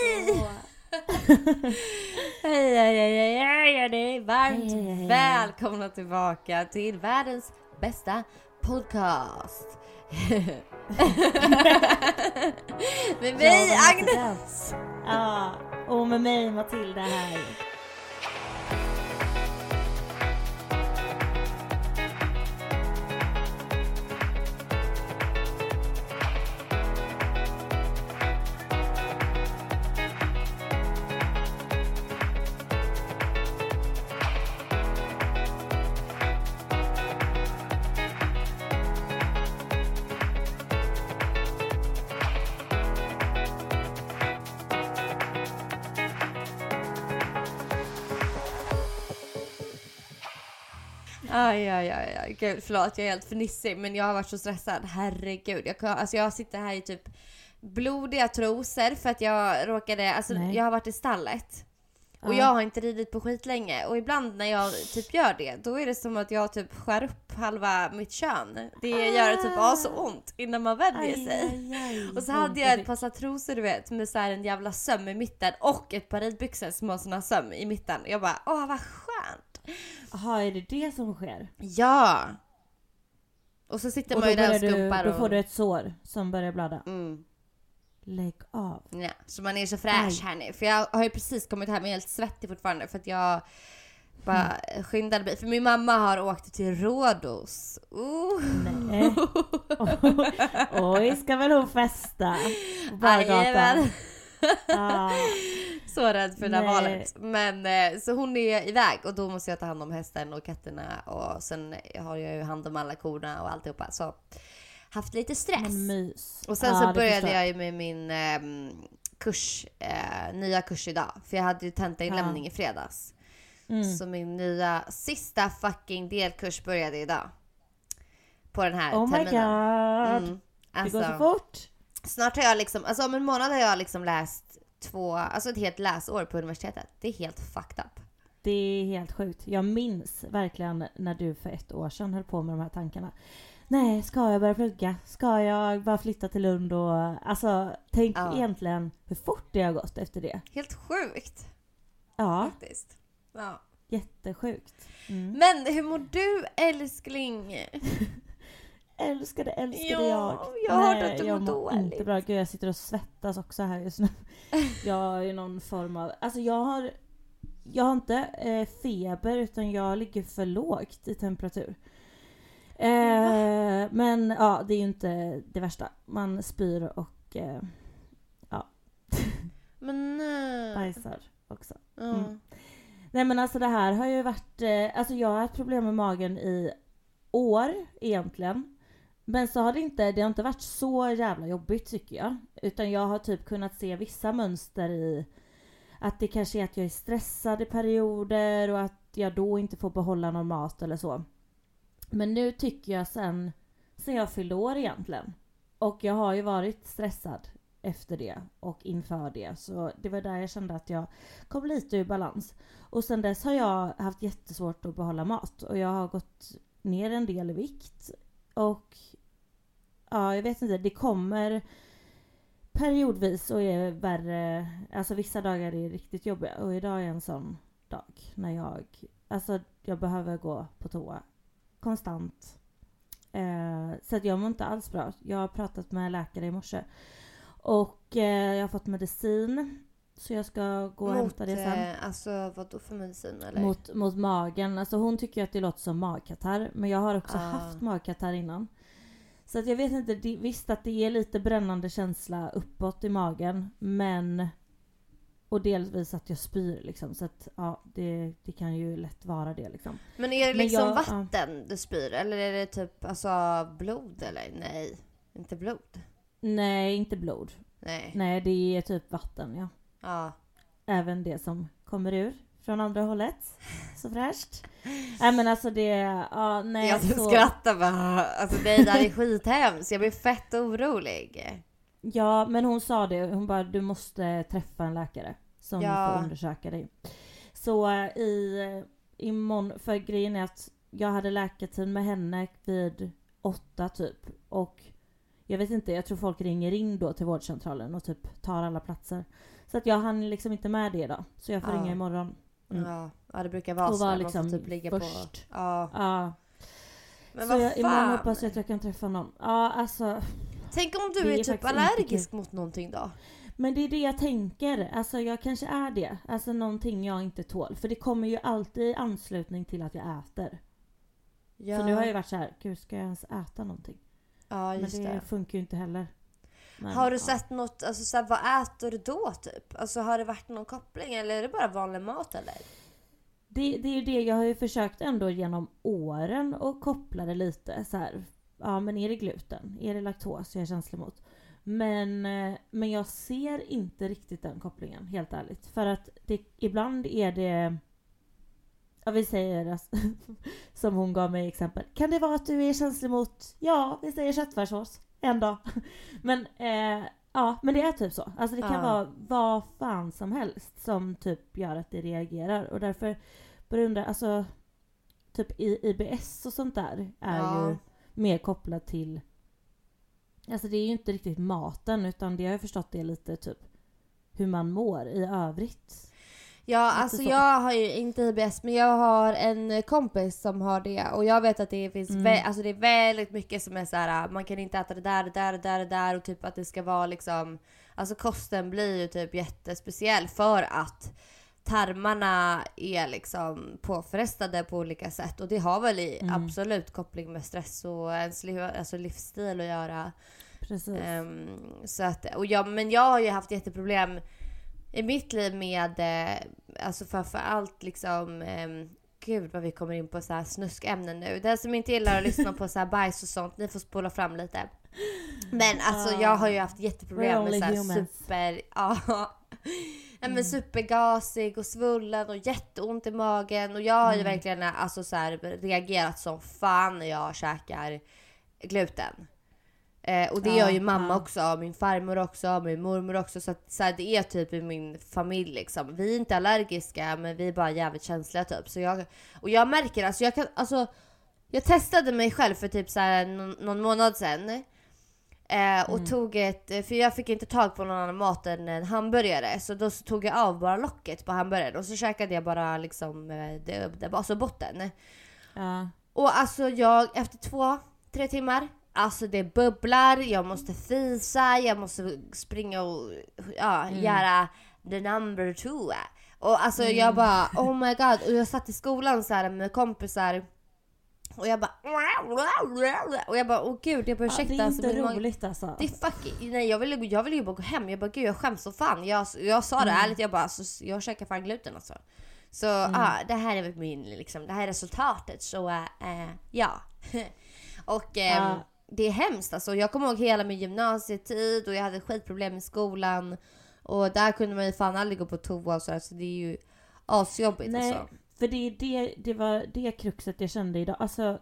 Hej! hej, hej, hej, hej, hej, Varmt hej, hej. välkomna tillbaka till världens bästa podcast. Med mig Agnes. Ja, och med mig Matilda här. Aj, aj, aj, aj. Gud, förlåt jag är helt fnissig men jag har varit så stressad. Herregud. Jag, kan- alltså, jag sitter här i typ blodiga trosor för att jag råkade, alltså Nej. jag har varit i stallet. Och Ja. jag har inte ridit på skit länge och ibland när jag typ gör det då är det som att jag typ skär upp halva mitt kön. Det gör typ så ont innan man vänjer sig. Och så hade jag ett par trosor du vet med så en jävla söm i mitten och ett par ridbyxor som har såna söm i mitten. Jag bara åh vad skönt. Jaha, är det det som sker? Ja! Och så sitter Och man ju där och börjar du, skumpar då och... får du ett sår som börjar blöda. Mm. Lägg av. Ja, så man är så fräsch Aj. här nu. För jag har ju precis kommit hem och är helt svettig fortfarande för att jag bara Mm. skyndade mig. För min mamma har åkt till Rhodos. Uh. Nej. Oj, ska väl hon festa? Jajamän. Ja. Så rädd för det där valet. Men eh, så hon är iväg och då måste jag ta hand om hästen och katterna och sen har jag ju hand om alla korna och alltihopa. Så haft lite stress. Och sen Ja, så det började jag ju med min ehm, kurs, eh, nya kurs idag. För jag hade ju tentainlämning i fredags. Mm. Så min nya sista fucking delkurs började idag. På den här Oh my terminen. god. Mm. Det Alltså, går så fort. snart har jag liksom, alltså om en månad har jag liksom läst två, alltså ett helt läsår på universitetet. Det är helt fucked up. Det är helt sjukt. Jag minns verkligen när du för ett år sedan höll på med de här tankarna. Nej, ska jag börja plugga? Ska jag bara flytta till Lund och... Alltså, tänk Ja. egentligen hur fort det har gått efter det. Helt sjukt Ja, faktiskt. Ja. jättesjukt. Mm. Men hur mår du älskling? Älskade, älskade Ja, jag. jag har hört att du mår dåligt. inte bra. Gud, jag sitter och svettas också här just nu. Jag ju någon form av... Alltså jag har... Jag har inte eh, feber utan jag ligger för lågt i temperatur. Eh, men ja, det är ju inte det värsta. Man spyr och eh, Men nej. bajsar också. Ja. Mm. Nej men alltså det här har ju varit... Eh, alltså jag har haft problem med magen i år egentligen. Men så har det inte, det har inte varit så jävla jobbigt tycker jag. Utan jag har typ kunnat se vissa mönster i att det kanske är att jag är stressad i perioder och att jag då inte får behålla någon mat eller så. Men nu tycker jag sen, sen jag fyllde år egentligen. Och jag har ju varit stressad efter det och inför det. Så det var där jag kände att jag kom lite ur balans. Och sen dess har jag haft jättesvårt att behålla mat och jag har gått ner en del i vikt. Och ja, jag vet inte, det kommer periodvis och är värre. Alltså vissa dagar är riktigt jobbiga och idag är en sån dag när jag, alltså jag behöver gå på toa konstant. Eh, så att jag mår inte alls bra. Jag har pratat med läkare i morse och eh, jag har fått medicin. Så jag ska gå och Mot, hämta det sen. eh, alltså vad då för medicin eller? Mot, mot magen. Alltså hon tycker att det låter som magkatarr. Men jag har också Ah. haft magkatarr innan. Så att jag vet inte, det, visst att det är lite brännande känsla uppåt i magen. Men... Och delvis att jag spyr liksom. Så att ja, det, det kan ju lätt vara det liksom. Men är det liksom jag- vatten du spyr eller är det typ alltså blod eller? Nej, inte blod. Nej, inte blod. Nej. Nej, det är typ vatten ja. Ja. Även det som kommer ur från andra hållet. Så fräscht. Nej men alltså det, ja nej Jag så... skrattar bara. Alltså det här är skithemskt. Jag blir fett orolig. Ja men hon sa det, hon bara du måste träffa en läkare som Ja. får undersöka dig. Så eh, i, imorgon, för grejen är att jag hade läkartid med henne vid åtta typ och jag vet inte, jag tror folk ringer in då till vårdcentralen och typ tar alla platser. Så att jag hann liksom inte med det idag. Så jag får Ja. ringa imorgon. Mm. Ja, ja, det brukar vara Och så. där. Man får liksom typ ligga först. på... Ja. Ja, Men så vad jag, imorgon fan. hoppas jag att jag kan träffa någon. Ja alltså. Tänk om du är, är typ allergisk mot någonting då? Men det är det jag tänker. Alltså jag kanske är det. Alltså någonting jag inte tål. För det kommer ju alltid i anslutning till att jag äter. Ja, Så nu har jag varit så här, gud ska jag ens äta någonting? ja Men just det, det. funkar ju inte heller. Men, Har du ja. sett något, alltså så här, vad äter du då typ? Alltså har det varit någon koppling eller är det bara vanlig mat eller? Det, det är ju det, jag har ju försökt ändå genom åren att koppla det lite så här. Ja men är det gluten? Är det laktos jag är känslig mot? Men, eh, men jag ser inte riktigt den kopplingen, helt ärligt. För att det, ibland är det... Ja vi säger, som hon gav mig exempel. Kan det vara att du är känslig mot, ja vi säger köttfärssås, en dag. Men eh, ja, men det är typ så. Alltså det kan Ja. vara vad fan som helst som typ gör att det reagerar. Och därför börjar jag undra, alltså typ i IBS och sånt där är Ja. ju mer kopplat till Alltså det är ju inte riktigt maten utan det har jag förstått det är lite typ hur man mår i övrigt. Ja, alltså så. jag har ju inte IBS men jag har en kompis som har det och jag vet att det finns Mm. alltså det är väldigt mycket som är så här man kan inte äta det där, det där, det där, det där och typ att det ska vara liksom Alltså kosten blir ju typ jättespeciell för att tarmarna är liksom påfrestade på olika sätt och det har väl Mm. absolut koppling med stress och ens liv, alltså livsstil att göra. Precis. Ehm, så att, och jag, men jag har ju haft jätteproblem i mitt liv med, eh, alltså framför allt liksom, ehm, gud vad vi kommer in på så här snuskämnen nu. Den som inte gillar att lyssna på så här bajs och sånt, ni får spola fram lite. Men alltså jag har ju haft jätteproblem med så här humans. super, ja. Nej, men supergasig och svullen och jätteont i magen och jag har ju verkligen alltså, så här, reagerat som fan när jag käkar gluten. Eh, och det Ja, gör ju mamma ja. också, min farmor också, min mormor också. Så, att, så här, det är typ i min familj liksom. Vi är inte allergiska men vi är bara jävligt känsliga typ. Så jag, och jag märker alltså, jag kan, alltså jag testade mig själv för typ så här, någon, månad sedan. Eh, och Mm. tog ett, för jag fick inte tag på någon annan mat än en hamburgare. Så då så tog jag av bara locket på hamburgaren och så käkade jag bara liksom eh, det, det, alltså botten. Ja. Och alltså jag, efter två, tre timmar, alltså det bubblar, jag måste fisa, jag måste springa och ja, Mm. göra the number two. Och alltså Mm. jag bara oh my god, och jag satt i skolan så här med kompisar och jag bara och jag bara åh gud jag bara Ja, ursäkta det är alltså, inte mage- roligt alltså. det är fucking, nej jag vill, jag vill ju bara gå hem. Jag bara gud jag skäms så fan. Jag, jag sa det Mm. ärligt, jag bara alltså, jag käkar fan gluten alltså. Så ja, det här är min liksom, det här är resultatet så äh, ja. och ehm, Ja. Det är hemskt alltså. Jag kommer ihåg hela min gymnasietid och jag hade skitproblem i skolan. Och där kunde man ju fan aldrig gå på toa och sådär så det är ju asjobbigt Nej, alltså. för det, är det, det var det kruxet jag kände idag. Alltså,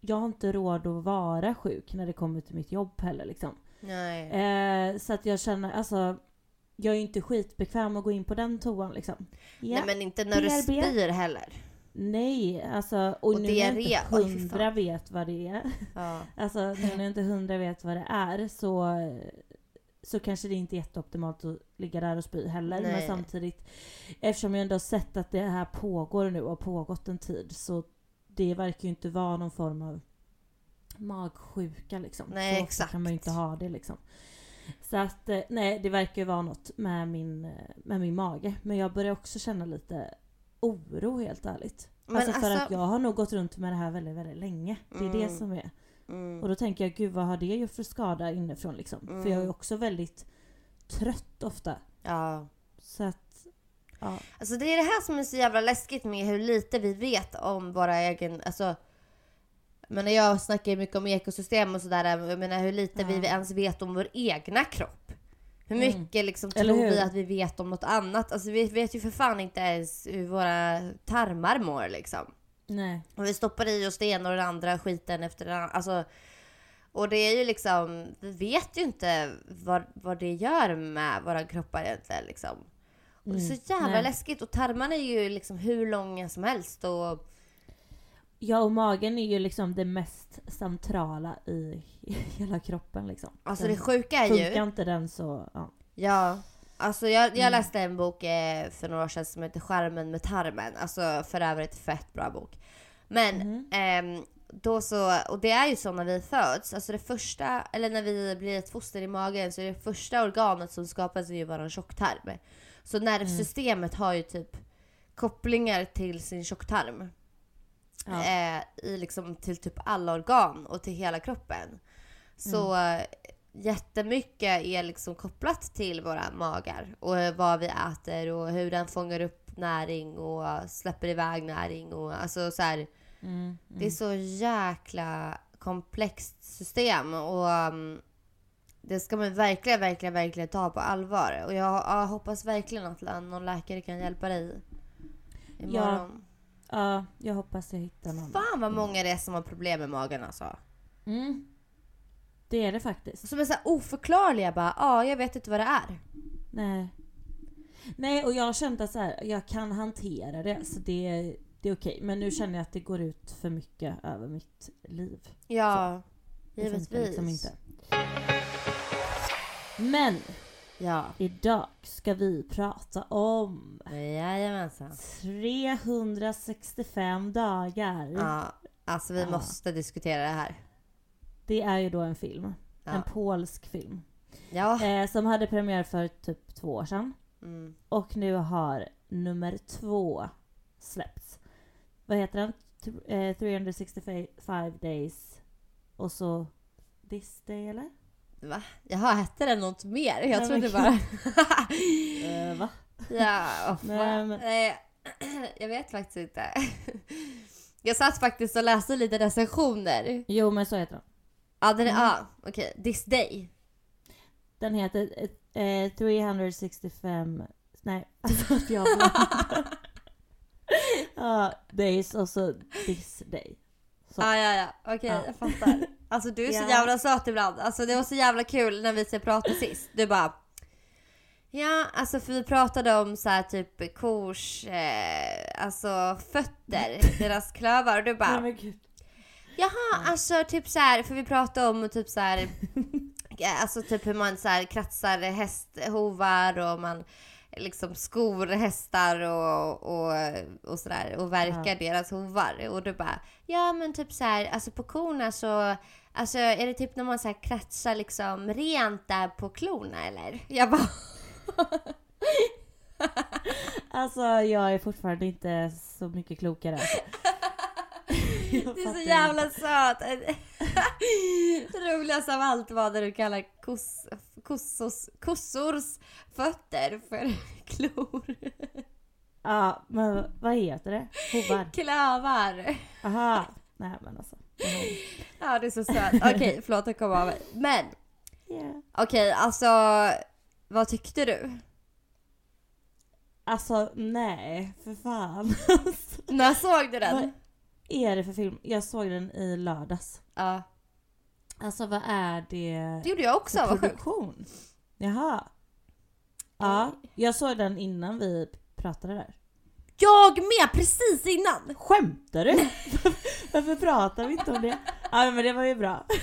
jag har inte råd att vara sjuk när det kommer till mitt jobb heller liksom. Nej. Eh, så att jag känner, alltså, jag är ju inte skitbekväm att gå in på den toan liksom. Ja. Nej men inte när du BRB. spyr heller. Nej, alltså, och, Och nu när jag inte oj, hundra vet vad det är. Ja. Alltså nu när jag inte hundra vet vad det är så, så kanske det inte är jätteoptimalt att ligga där och spy heller. Men Nej. samtidigt, eftersom jag ändå har sett att det här pågår nu och har pågått en tid så det verkar ju inte vara någon form av magsjuka liksom. Nej, så exakt. kan man ju inte ha det liksom. Så att, eh, nej det verkar ju vara något med min, eh, med min mage. Men jag börjar också känna lite oro helt ärligt. Men alltså för alltså- att jag har nog gått runt med det här väldigt, väldigt länge. Det är det Mm. som är. Mm. Och då tänker jag, gud vad har det gjort för skada inifrån liksom? För jag är Mm. också väldigt trött ofta. Ja. Så att, ja. Alltså det är det här som är så jävla läskigt med hur lite vi vet om våra egen, alltså men jag snackar ju mycket om ekosystem och sådär, jag menar hur lite Ja. vi ens vet om vår egna kropp. Hur mycket liksom Mm. Eller tror vi att vi vet om något annat? Alltså vi vet ju för fan inte ens hur våra tarmar mår liksom. Nej. Och vi stoppar i oss det ena och det andra skiten efter det andra. Alltså, och det är ju liksom, vi vet ju inte vad, vad det gör med våra kroppar egentligen liksom. Och det är så jävla Mm. nej. läskigt och tarmarna är ju liksom hur långa som helst och Ja och magen är ju liksom det mest centrala i hela kroppen liksom. alltså Den- det sjuka är Funkar ju, inte den så, ja. ja, alltså jag, jag Mm. läste en bok eh, för några år sedan som heter Skärmen med tarmen, alltså för övrigt fett bra bok. Men Mhm. Ehm, då så, och det är ju så när vi föds, alltså det första, eller när vi blir ett foster i magen så är det första organet som skapas ju våran tjocktarm. Så nervsystemet har ju typ kopplingar till sin tjocktarm. Ja. Eh, i liksom till typ alla organ och till hela kroppen. Så eh, jättemycket är liksom kopplat till våra magar och vad vi äter och hur den fångar upp näring och släpper iväg näring och alltså så här, Mm, det är så jäkla komplext system och um, det ska man verkligen, verkligen, verkligen ta på allvar. Och jag, jag hoppas verkligen att någon läkare kan hjälpa dig imorgon. ja, jag hoppas jag hittar någon. Fan vad många det är som har problem med magen alltså. Mm. Det är det faktiskt. Som är så här oförklarliga bara, ja jag vet inte vad det är. Nej. Nej, och jag har känt att så här, jag kan hantera det, så det, det är okej. Men nu känner jag att det går ut för mycket över mitt liv. Ja, Det funkar givetvis. liksom inte. Men Ja, idag ska vi prata om jajamensan. 365 dagar. Ja, alltså vi Ja. måste diskutera det här. Det är ju då en film. Ja. En polsk film. Ja. Eh, som hade premiär för typ två år sedan. Mm. Och nu har nummer två släppts. Vad heter den? Th- eh, 365 days. Och så This day eller? Va? Jaha, hette det något mer? Jag Nej, trodde bara... Eh, va? ja, oh, Nej, men- Nej, jag vet faktiskt inte. Jag satt faktiskt och läste lite recensioner. Jo men så heter den. Ja, den är... Mm. Ja, okej. This day. Den heter eh, 365... Nej, jag. Ja, days och så this day. Så. Ja, ja, ja. Okej, Ja. jag fattar. Alltså du är så jävla söt ibland. Alltså det var så jävla kul när vi pratade sist. Du bara... Ja, alltså för vi pratade om så här typ kors, eh, alltså fötter, deras klövar och du bara... Nej, men. Jaha, alltså typ så här, för vi pratade om typ så här, ja, alltså typ hur man så här kratsar hästhovar och man liksom skor hästar och, och, och sådär och verkar Ja. deras hovar. Och du bara, ja men typ så här, alltså på korna så, alltså är det typ när man så här kratsar liksom rent där på klorna eller? Jag bara, Alltså jag är fortfarande inte så mycket klokare. Du är så jävla söt! Det roligaste av allt var när du kallar kos, kossos, kossors fötter för klor. Ja, men vad heter det? Hovar? Klövar. Aha. Nej men alltså. Ja, det är så söt. Okej, förlåt jag kom av mig. Men Yeah. okej, alltså vad tyckte du? Alltså nej, för fan. När såg du den? Vad är det för film? Jag såg den i lördags. Ja, Alltså vad är det det gjorde jag också. Vad sjukt. Jaha. Ja, jag såg den innan vi pratade där. Jag med, precis innan! Skämtar du? Varför pratar vi inte om det? Ja men det var ju bra.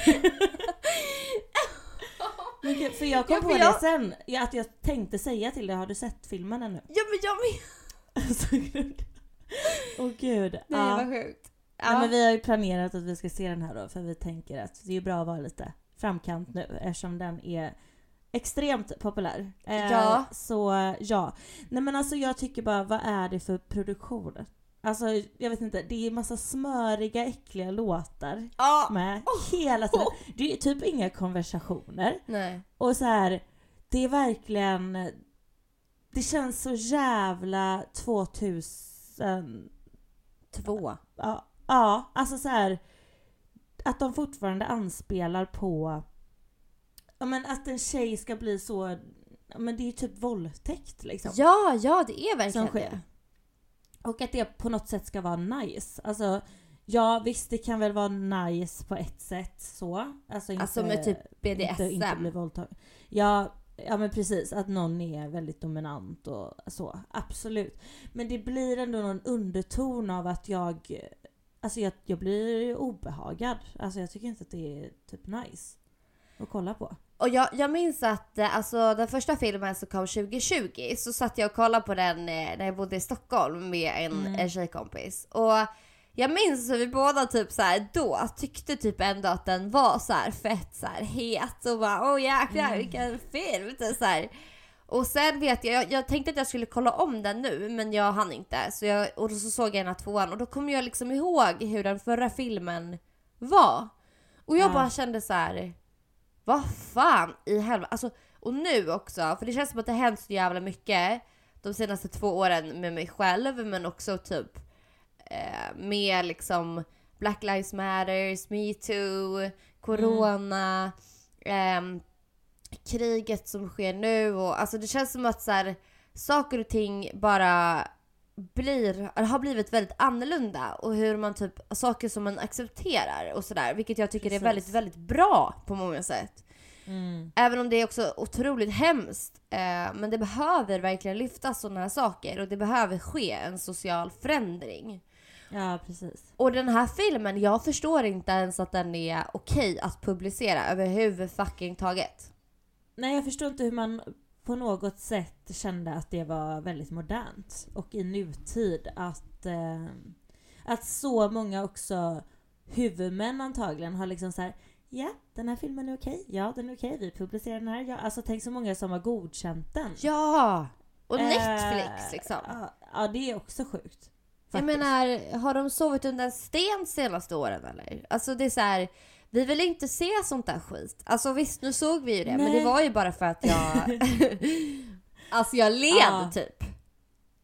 Men gud, för jag kom Ja, på jag- det sen, ja, att jag tänkte säga till dig, har du sett filmen ännu? Ja men jag med! Åh gud. Nej ja. vad sjukt. Nej, Ja. men vi har ju planerat att vi ska se den här då, för vi tänker att det är bra att vara lite framkant nu eftersom den är extremt populär. Eh, Ja. Så ja. Nej men alltså jag tycker bara, vad är det för produktion? Alltså jag vet inte, det är massa smöriga äckliga låtar Ja. med hela tiden. Det är typ inga konversationer. Nej. Och så här, det är verkligen... Det känns så jävla 2000... Två. Ja, ja alltså så här Att de fortfarande anspelar på... Ja men att en tjej ska bli så men det är ju typ våldtäkt liksom. Ja, ja det är verkligen det. Och att det på något sätt ska vara nice. Alltså, ja visst det kan väl vara nice på ett sätt så. Alltså, inte, Alltså med typ BDSM. Inte, inte bli våldtagen. Ja, ja men precis, att någon är väldigt dominant och så. Absolut. Men det blir ändå någon underton av att jag Alltså jag, jag blir obehagad. Alltså jag tycker inte att det är typ nice att kolla på. Och jag, jag minns att eh, alltså, den första filmen som kom 2020 så satt jag och kollade på den eh, när jag bodde i Stockholm med en, Mm. en tjejkompis. Och jag minns att vi båda typ så här då tyckte typ ändå att den var så här fett så här het och bara åh jäklar Mm. vilken film. Typ så här. Och sen vet jag, jag, jag tänkte att jag skulle kolla om den nu men jag hann inte. Så jag, och så såg jag den här tvåan och då kom jag liksom ihåg hur den förra filmen var. Och jag Ja. bara kände så här. Vad fan i helvete. Alltså, och nu också, för det känns som att det har hänt så jävla mycket de senaste två åren med mig själv men också typ eh, med liksom Black Lives Matters, metoo, corona, ehm, kriget som sker nu och alltså det känns som att så här, saker och ting bara blir, har blivit väldigt annorlunda och hur man typ, saker som man accepterar och sådär vilket jag tycker Precis. är väldigt, väldigt bra på många sätt. Mm. Även om det är också otroligt hemskt. Eh, men det behöver verkligen lyftas sådana här saker och det behöver ske en social förändring. Ja precis. Och den här filmen, jag förstår inte ens att den är okej att publicera överhuvudtaget. Nej jag förstår inte hur man på något sätt kände att det var väldigt modernt och i nutid att, eh, att så många också huvudmän antagligen har liksom så här. Ja, den här filmen är okej. Ja, den är okej. Vi publicerar den här. Ja, alltså tänk så många som har godkänt den. Ja! Och Eh, Netflix liksom. Ja, ja, det är också sjukt. Jag faktiskt. menar, har de sovit under en sten senaste åren eller? Alltså det är så här, vi vill inte se sånt där skit. Alltså visst, nu såg vi ju det, men det Nej. var ju bara för att jag... alltså jag led Ja. typ.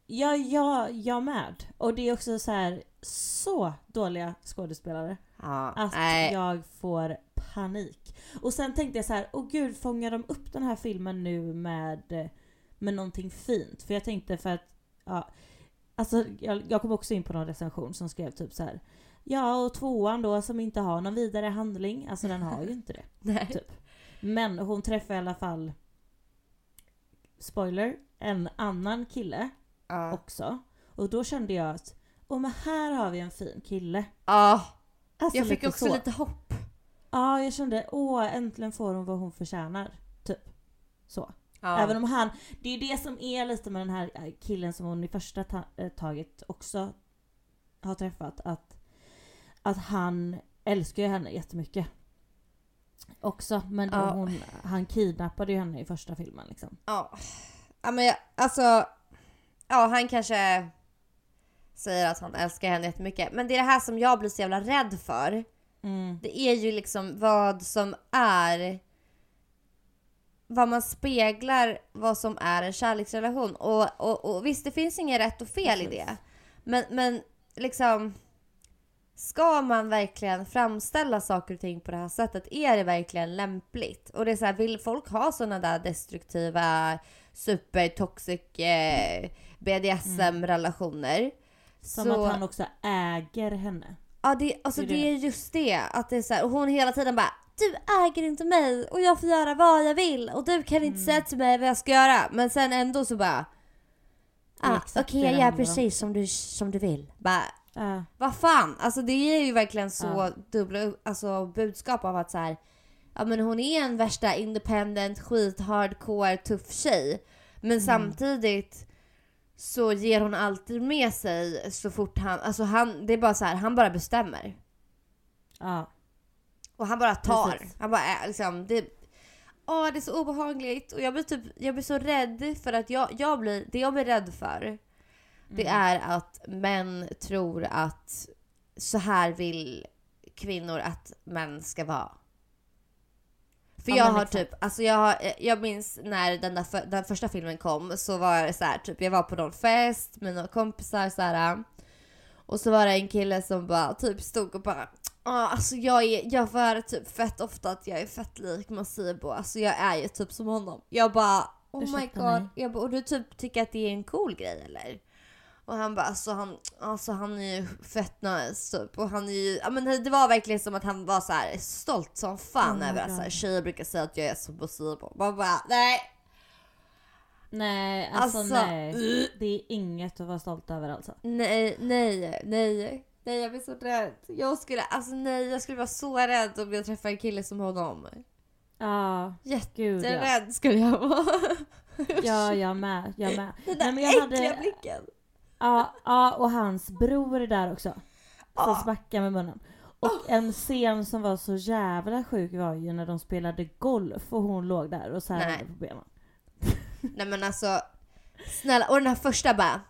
Ja, ja, jag med. Och det är också så här så dåliga skådespelare. Ja, Att nej. jag får panik. Och sen tänkte jag så här, åh gud fångar de upp den här filmen nu med, med någonting fint? För jag tänkte för att, ja, alltså jag, jag kom också in på någon recension som skrev typ så här. Ja och tvåan då som inte har någon vidare handling, alltså den har ju inte det. nej. Typ. Men hon träffar i alla fall, spoiler, en annan kille Ja. också. Och då kände jag att, åh men här har vi en fin kille. Ja, Alltså jag fick lite också så. lite hopp. Ja, jag kände åh äntligen får hon vad hon förtjänar. Typ. Så. Även om han, det är det som är lite med den här eh, killen som hon i första ta- eh, taget också har träffat. Att, att han älskar ju henne jättemycket. Också. Men Ja. hon, han kidnappade ju henne i första filmen liksom. Ja. ja men jag, alltså, ja han kanske säger att han älskar henne jättemycket. Men det är det här som jag blir så jävla rädd för. Mm. Det är ju liksom vad som är vad man speglar vad som är en kärleksrelation. Och, och, och visst, det finns inget rätt och fel i Precis. det. Men, men liksom, ska man verkligen framställa saker och ting på det här sättet? Är det verkligen lämpligt? Och det är så här, vill folk ha sådana där destruktiva, supertoxic eh, BDSM-relationer? Som att han också äger henne. Ja, det, alltså Det det, är är just det. Att det är så här, och hon hela tiden bara Du äger inte mig och jag får göra vad jag vill och du kan Mm. inte säga till mig vad jag ska göra. Men sen ändå så bara är ah, Okej, det jag gör precis som du, som du vill. Bara, Ja. vad fan? Alltså det är ju verkligen så Ja. dubbla alltså, budskap av att så här, ja men hon är en värsta independent, skit, hardcore, tuff tjej. Men Mm. samtidigt så ger hon alltid med sig så fort han, alltså han, det är bara så här, han bara bestämmer. ja. Och han bara tar. Precis. Han bara är liksom, det, åh det är så obehagligt. Och jag blir typ, jag blir så rädd för att jag, jag blir, det jag blir rädd för det Mm. är att män tror att så här vill kvinnor att män ska vara. För Ja, jag har exakt. typ, alltså jag, har, jag minns när den, där, den första filmen kom så var det så här, typ jag var på någon fest med några kompisar så här. Och så var det en kille som bara typ stod och bara ah, alltså jag, är, jag får typ fett ofta att jag är fett lik Masibo, alltså jag är ju typ som honom. Jag bara oh my Ursäkta god. mig. Jag bara, och du typ tycker att det är en cool grej eller? Och han bara alltså han, alltså han är ju fett nice typ. Och han är ju, ja men det var verkligen som att han var så här stolt som fan Oh över att God. så här, tjejer brukar säga att jag är så possibel. Man bara nej. Nej, alltså, Alltså, nej. uh. Det är inget att vara stolt över alltså. Nej, nej, nej. Nej jag blir så rädd. Jag skulle, alltså nej jag skulle vara så rädd om jag träffade en kille som honom. Ja, gud ja. Jätterädd skulle jag vara. Ja, jag med. Jag med. Den där Nej, men jag äckliga hade- blicken. Ja, ja, och hans bror är där också. Som smackar med munnen. Och en scen som var så jävla sjuk var ju när de spelade golf och hon låg där och särade på benen. Nej men alltså, snälla. Och den här första bara,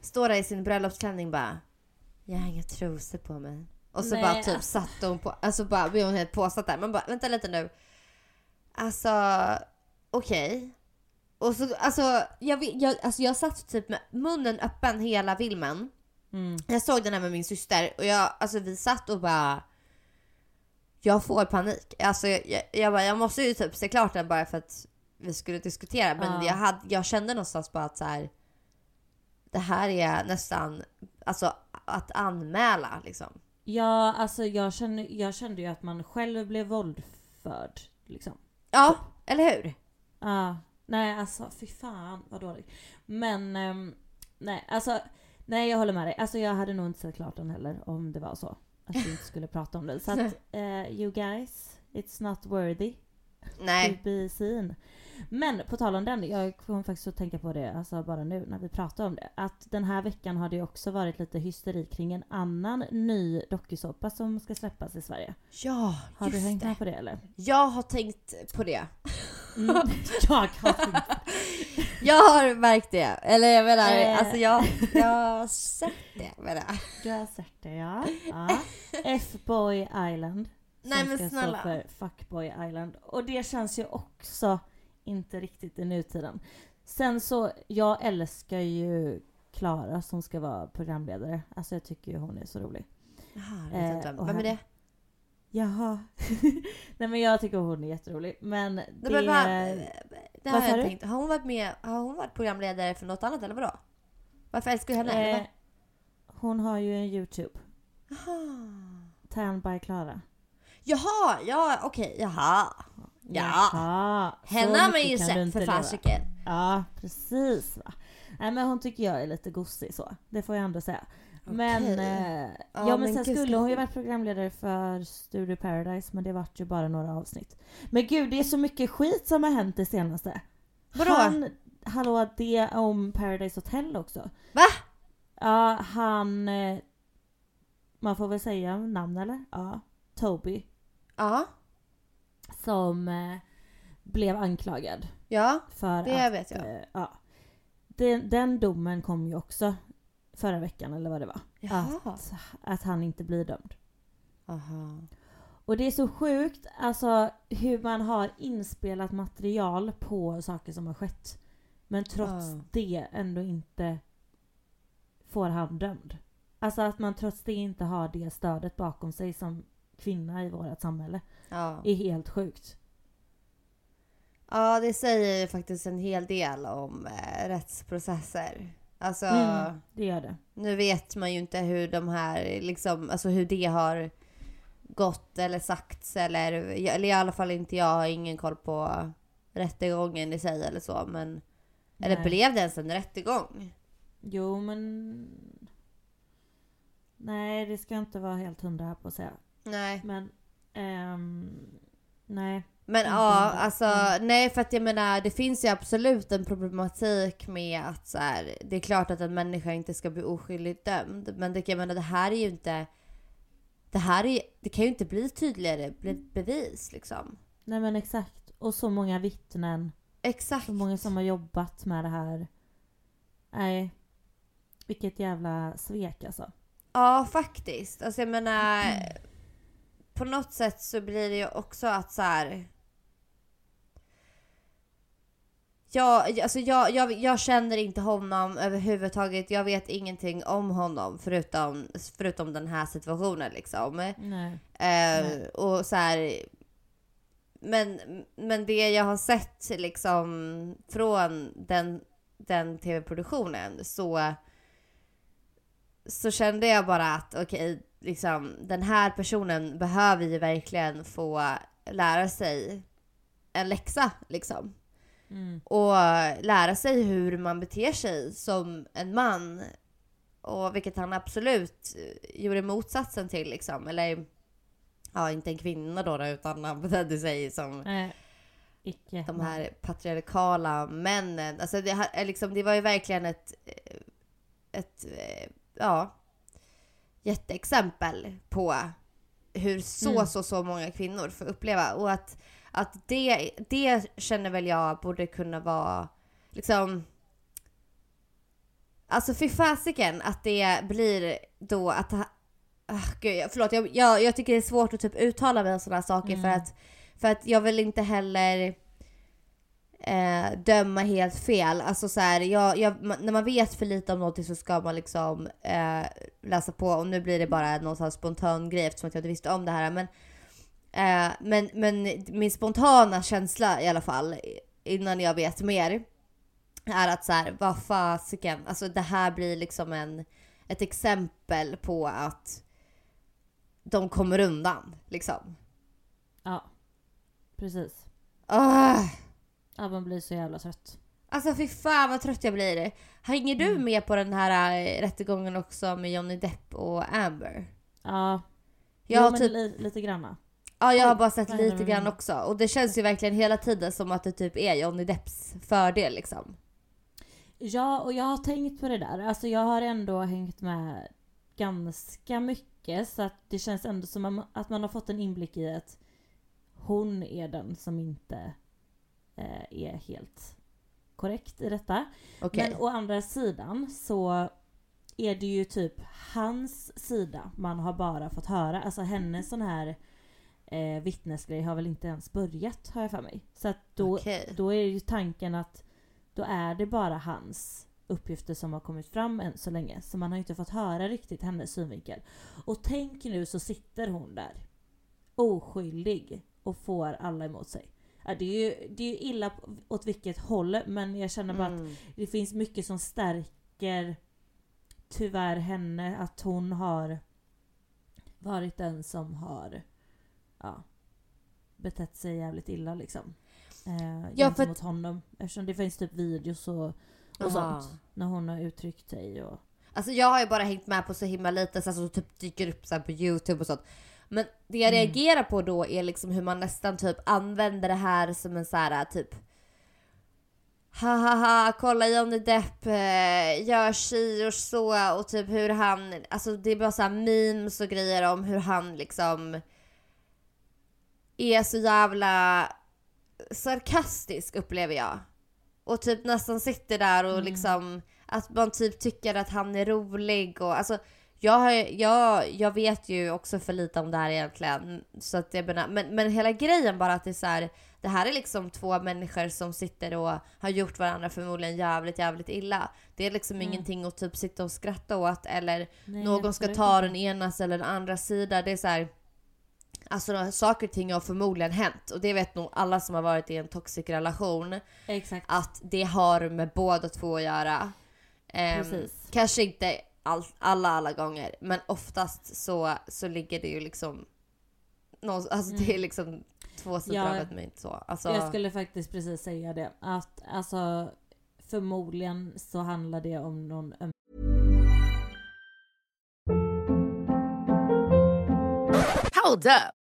står där i sin bröllopsklänning bara, jag har inga trosor på mig. Och så Nej, bara typ alltså. satte hon på, alltså bara blev hon helt påsatt där. Man bara, vänta lite nu. Alltså, okej. Och så, alltså jag, jag, alltså jag satt typ med munnen öppen hela filmen. Mm. Jag såg den här med min syster och jag, alltså vi satt och bara Jag får panik. Alltså jag, jag, jag, bara, jag måste ju typ se klart den bara för att vi skulle diskutera. Men Ja. jag, hade, jag kände någonstans bara att så här, Det här är nästan alltså att anmäla liksom. Ja, alltså jag kände, jag kände ju att man själv blev våldförd. Liksom. Ja, eller hur? Ja, nej alltså fy fan vad dåligt. Men ehm, nej, alltså nej jag håller med dig. Alltså jag hade nog inte sett klart den heller om det var så. Att vi inte skulle prata om det. Så att eh, you guys, it's not worthy to Nej. be seen. Men på tal om den, jag kom faktiskt att tänka på det alltså bara nu när vi pratar om det. Att den här veckan har det också varit lite hysteri kring en annan ny dokusåpa som ska släppas i Sverige. Ja, Har du just hängt det. på det eller? Jag har tänkt på det. Mm, jag har tänkt Jag har märkt det. Eller jag menar, Eh. alltså jag, jag har sett det menar jag. Du har sett det ja. ja. F-boy island. Nej, men snälla. fuckboy island. Och det känns ju också inte riktigt i nutiden. Sen så, jag älskar ju Klara som ska vara programledare. Alltså jag tycker ju hon är så rolig. Jaha, jag vet Eh, inte vem. är det? Jaha. Nej men jag tycker hon är jätterolig. Men det... Det, men, va, det har jag du? tänkt. Har hon varit med, har hon varit programledare för något annat eller vadå? Varför älskar du henne? eh, hon har ju en YouTube. Jaha. Tan by Klara. Jaha, ja okej, jaha. Ja. Jaha, Henne har man ju sett för fasiken. Ja, precis va. Nej men hon tycker jag är lite gosig så. Det får jag ändå säga. Men, eh, Ja, ja, men, men sen skulle hon ju varit programledare för Studio Paradise men det vart ju bara några avsnitt. Men gud det är så mycket skit som har hänt det senaste. Vadå? Han, hallå det om Paradise Hotel också. Va? Ja han, eh, man får väl säga namn eller? Ja, Toby. Ja, Som eh, blev anklagad. ja, För det att, vet jag. eh, ja. Den, den domen kom ju också förra veckan eller vad det var. Jaha. Att, att han inte blir dömd. Aha. Och det är så sjukt alltså hur man har inspelat material på saker som har skett. Men trots Ja. det ändå inte får han dömd. Alltså att man trots det inte har det stödet bakom sig som kvinna i vårt samhälle. Ja. är helt sjukt. ja, det säger ju faktiskt en hel del om eh, rättsprocesser. Alltså, Mm, det gör det. nu vet man ju inte hur de här, liksom, alltså hur det har gått eller sagts eller, eller i alla fall inte jag har ingen koll på rättegången i sig eller så men eller Nej. blev det ens en rättegång? Jo men... Nej det ska jag inte vara helt hundra på att säga. Nej. Men... ehm, nej. Men ja, alltså Mm. nej för att jag menar det finns ju absolut en problematik med att så här, det är klart att en människa inte ska bli oskyldigt dömd. Men det, jag menar det här är ju inte, det här är, det kan ju inte bli tydligare be- bevis liksom. Nej men exakt. Och så många vittnen. Exakt. Så många som har jobbat med det här. Nej. Vilket jävla svek alltså. Ja faktiskt. Alltså jag menar, på något sätt så blir det ju också att så här. Jag, alltså jag, jag, jag känner inte honom överhuvudtaget. Jag vet ingenting om honom förutom, förutom den här situationen liksom. Nej. Eh, och så här. men, men det jag har sett liksom från den, den tv-produktionen så, så kände jag bara att okej, okay, liksom, den här personen behöver ju verkligen få lära sig en läxa liksom. Mm. Och lära sig hur man beter sig som en man. Och vilket han absolut gjorde motsatsen till liksom. Eller ja, inte en kvinna då, då utan han betedde sig som äh, icke. de här patriarkala männen. Alltså det, liksom, det var ju verkligen ett, ett ja, jätteexempel på hur så, mm. så, så många kvinnor får uppleva. Och att, att det, det känner väl jag borde kunna vara liksom Alltså fy fasiken att det blir då att Uh, gud, förlåt, jag, jag, jag tycker det är svårt att typ uttala mig om sådana saker mm. för, att, för att jag vill inte heller eh, döma helt fel. Alltså så här, jag, jag, när man vet för lite om någonting så ska man liksom eh, läsa på och nu blir det bara någon sån spontan grej eftersom jag inte visste om det här. Men, eh, men, men min spontana känsla i alla fall innan jag vet mer är att så här, vad fasiken, alltså det här blir liksom en, ett exempel på att de kommer undan liksom. Ja, precis. Uh. Ja, man blir så jävla trött. Alltså fy fan vad trött jag blir. Hänger du mm. med på den här äh, rättegången också med Johnny Depp och Amber? Ja. Jag jo, har typ... Li lite granna. Ja, jag har bara sett lite grann också. Och det känns ju verkligen hela tiden som att det typ är Johnny Depps fördel liksom. Ja, och jag har tänkt på det där. Alltså jag har ändå hängt med ganska mycket så att det känns ändå som att man har fått en inblick i att hon är den som inte eh, är helt korrekt i detta. Okay. Men å andra sidan så är det ju typ hans sida man har bara fått höra. Alltså hennes sån här eh, vittnesgrej har väl inte ens börjat har jag för mig. Så att då, okay. då är ju tanken att då är det bara hans uppgifter som har kommit fram än så länge. Så man har inte fått höra riktigt hennes synvinkel. Och tänk nu så sitter hon där oskyldig och får alla emot sig. Ja, det, är ju, det är ju illa åt vilket håll men jag känner bara mm. att det finns mycket som stärker tyvärr henne. Att hon har varit den som har ja, betett sig jävligt illa liksom. Eh, ja, gentemot för... honom. Eftersom det finns typ videos och och Aha. sånt. När hon har uttryckt sig och... Alltså jag har ju bara hängt med på så himla lite så typ dyker upp så på youtube och sånt. Men det jag mm. reagerar på då är liksom hur man nästan typ använder det här som en så här typ ha ha ha, kolla Johnny Depp eh, gör si och så och typ hur han, alltså det är bara så memes och grejer om hur han liksom är så jävla sarkastisk upplever jag och typ nästan sitter där och mm. liksom att man typ tycker att han är rolig och alltså jag, jag, jag vet ju också för lite om det här egentligen. Så att jag menar, men, men hela grejen bara att det är så här, det här är liksom två människor som sitter och har gjort varandra förmodligen jävligt, jävligt illa. Det är liksom mm. ingenting att typ sitta och skratta åt eller Nej, någon ska ta den enas eller den andra sida. Det är så här, Alltså saker och ting har förmodligen hänt och det vet nog alla som har varit i en toxic relation. Exakt. Att det har med båda två att göra. Um, kanske inte all, alla alla gånger men oftast så, så ligger det ju liksom någon, alltså mm. det är mm. liksom två sidor ja, av ett mynt så. Alltså, jag skulle faktiskt precis säga det. Att alltså förmodligen så handlar det om någon Hold up.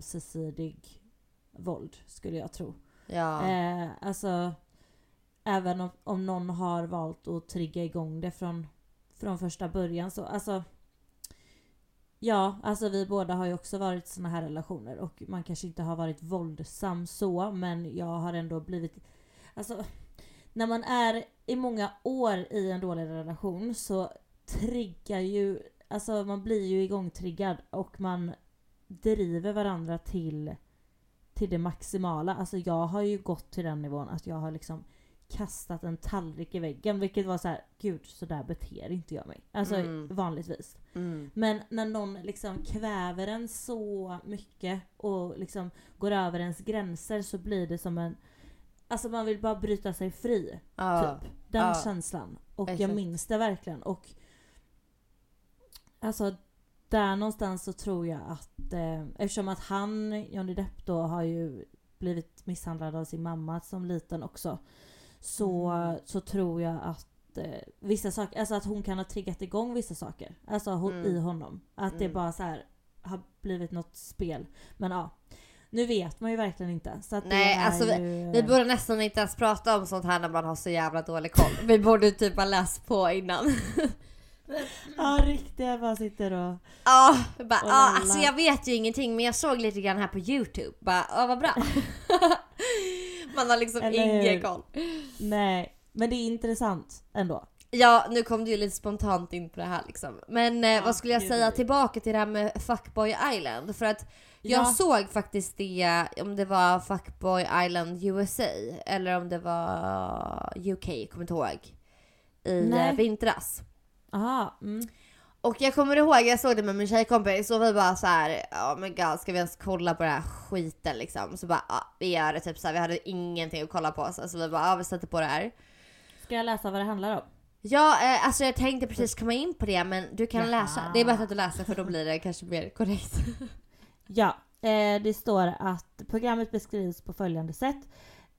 Ömsesidig våld skulle jag tro. Ja. Eh, alltså, även om, om någon har valt att trigga igång det från, från första början så alltså Ja, alltså vi båda har ju också varit i såna här relationer och man kanske inte har varit våldsam så men jag har ändå blivit Alltså när man är i många år i en dålig relation så triggar ju Alltså man blir ju igångtriggad och man driver varandra till till det maximala. Alltså jag har ju gått till den nivån att jag har liksom kastat en tallrik i väggen vilket var så här, gud så där beter inte jag mig. Alltså Mm. vanligtvis. Mm. Men när någon liksom kväver en så mycket och liksom går över ens gränser så blir det som en Alltså man vill bara bryta sig fri. Ja. Typ. Den Ja. känslan. Och jag Exakt. minns det verkligen. Och Alltså där någonstans så tror jag att eh, eftersom att han, Johnny Depp då, har ju blivit misshandlad av sin mamma som liten också. Så, Mm. så tror jag att eh, vissa saker, alltså att hon kan ha triggat igång vissa saker. Alltså hon, Mm. i honom. Att det Mm. bara så här har blivit något spel. Men ja. Nu vet man ju verkligen inte. Så att Nej, det är alltså ju, Vi borde nästan inte ens prata om sånt här när man har så jävla dålig koll. Vi borde typ ha läst på innan. Ja riktigt, jag bara sitter och... Ja, bara, ja, alltså jag vet ju ingenting men jag såg lite grann här på youtube. Bara, ja vad bra. Man har liksom Eller ingen hur? koll. Nej, men det är intressant ändå. Ja, nu kom du ju lite spontant in på det här liksom. Men eh, vad skulle jag säga tillbaka till det här med Fuckboy Island? För att jag Ja. såg faktiskt det, om det var Fuckboy Island USA eller om det var UK, kommer inte ihåg. I Nej. eh, vintras. Aha, mm. Och jag kommer ihåg, jag såg det med min tjejkompis och vi bara så här, ja men god ska vi ens kolla på den här skiten liksom? Så bara, ja vi gör det typ så här, vi hade ingenting att kolla på så alltså, vi bara, ja vi sätter på det här. Ska jag läsa vad det handlar om? Ja, eh, alltså jag tänkte precis komma in på det men du kan Jaha. läsa. Det är bättre att du läser för då blir det kanske mer korrekt. Ja, eh, det står att programmet beskrivs på följande sätt.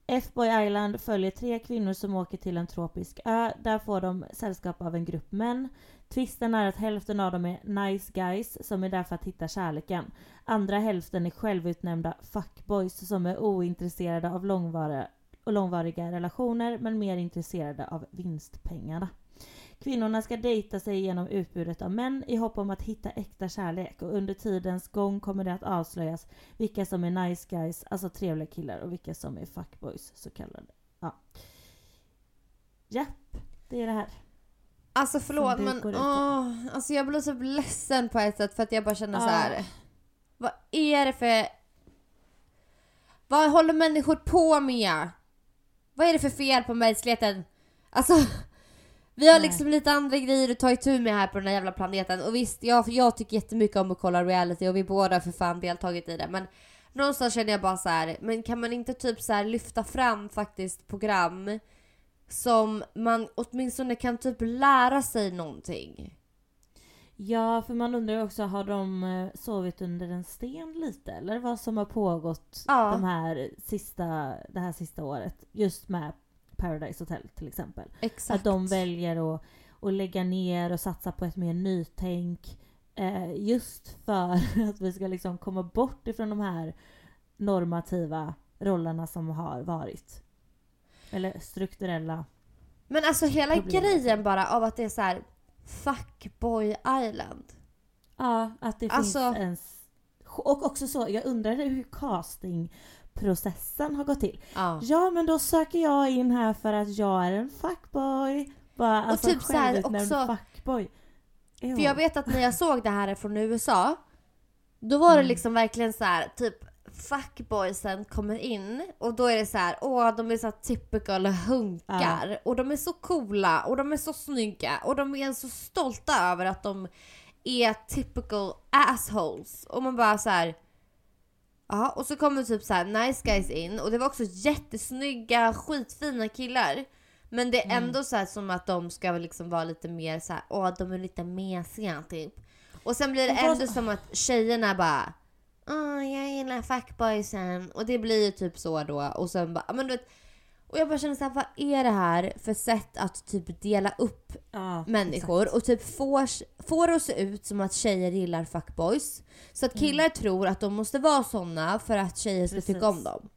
F-Boy Island följer tre kvinnor som åker till en tropisk ö. Där får de sällskap av en grupp män. Tvisten är att hälften av dem är nice guys som är där för att hitta kärleken. Andra hälften är självutnämnda fuckboys som är ointresserade av långvariga, långvariga relationer men mer intresserade av vinstpengarna. Kvinnorna ska dejta sig genom utbudet av män i hopp om att hitta äkta kärlek och under tidens gång kommer det att avslöjas vilka som är nice guys, alltså trevliga killar och vilka som är fuckboys så kallade. Ja. Japp, det är det här. Alltså förlåt men åh, alltså jag blir så ledsen på ett sätt för att jag bara känner så Ja. här. Vad är det för... Vad håller människor på med? Vad är det för fel på mänskligheten? Alltså, vi har Nej. liksom lite andra grejer att ta itu med här på den här jävla planeten. Och visst, jag, jag tycker jättemycket om att kolla reality och vi båda för fan deltagit i det. Men någonstans känner jag bara så här, men kan man inte typ så lyfta fram faktiskt program som man åtminstone kan typ lära sig någonting? Ja, för man undrar ju också, har de eh, sovit under en sten lite? Eller vad som har pågått Ja. de här sista, det här sista året? Just med Paradise Hotel till exempel. Exakt. Att de väljer att, att lägga ner och satsa på ett mer nytänk. Eh, just för att vi ska liksom komma bort ifrån de här normativa rollerna som har varit. Eller strukturella. Men alltså hela Problemet. grejen bara av att det är så här Fuckboy Island. Ja, att det Alltså- finns en... Och också så, jag undrar hur castingprocessen har gått till. Ja. Ja men då söker jag in här för att jag är en fuckboy. Bara, alltså typ så här också- fuckboy. För jag vet att när jag såg det här från USA, då var det Mm. liksom verkligen så här typ fuckboysen kommer in och då är det så här, åh de är så typical hunkar och de är så coola och de är så snygga och de är så stolta över att de är typical assholes och man bara så här. Ja, och så kommer typ så här nice guys in och det var också jättesnygga, skitfina killar. Men det är Mm. ändå så här som att de ska liksom vara lite mer så här, åh de är lite mesiga typ. Och sen blir det ändå som att tjejerna bara, Åh, jag gillar fuckboysen. Och det blir ju typ så då. Och sen bara, men du vet, och jag bara känner såhär, vad är det här för sätt att typ dela upp Ja, människor exakt. och typ får, får det att se ut som att tjejer gillar fuckboys. Så att killar tror att de måste vara såna för att tjejer ska tycka om dem.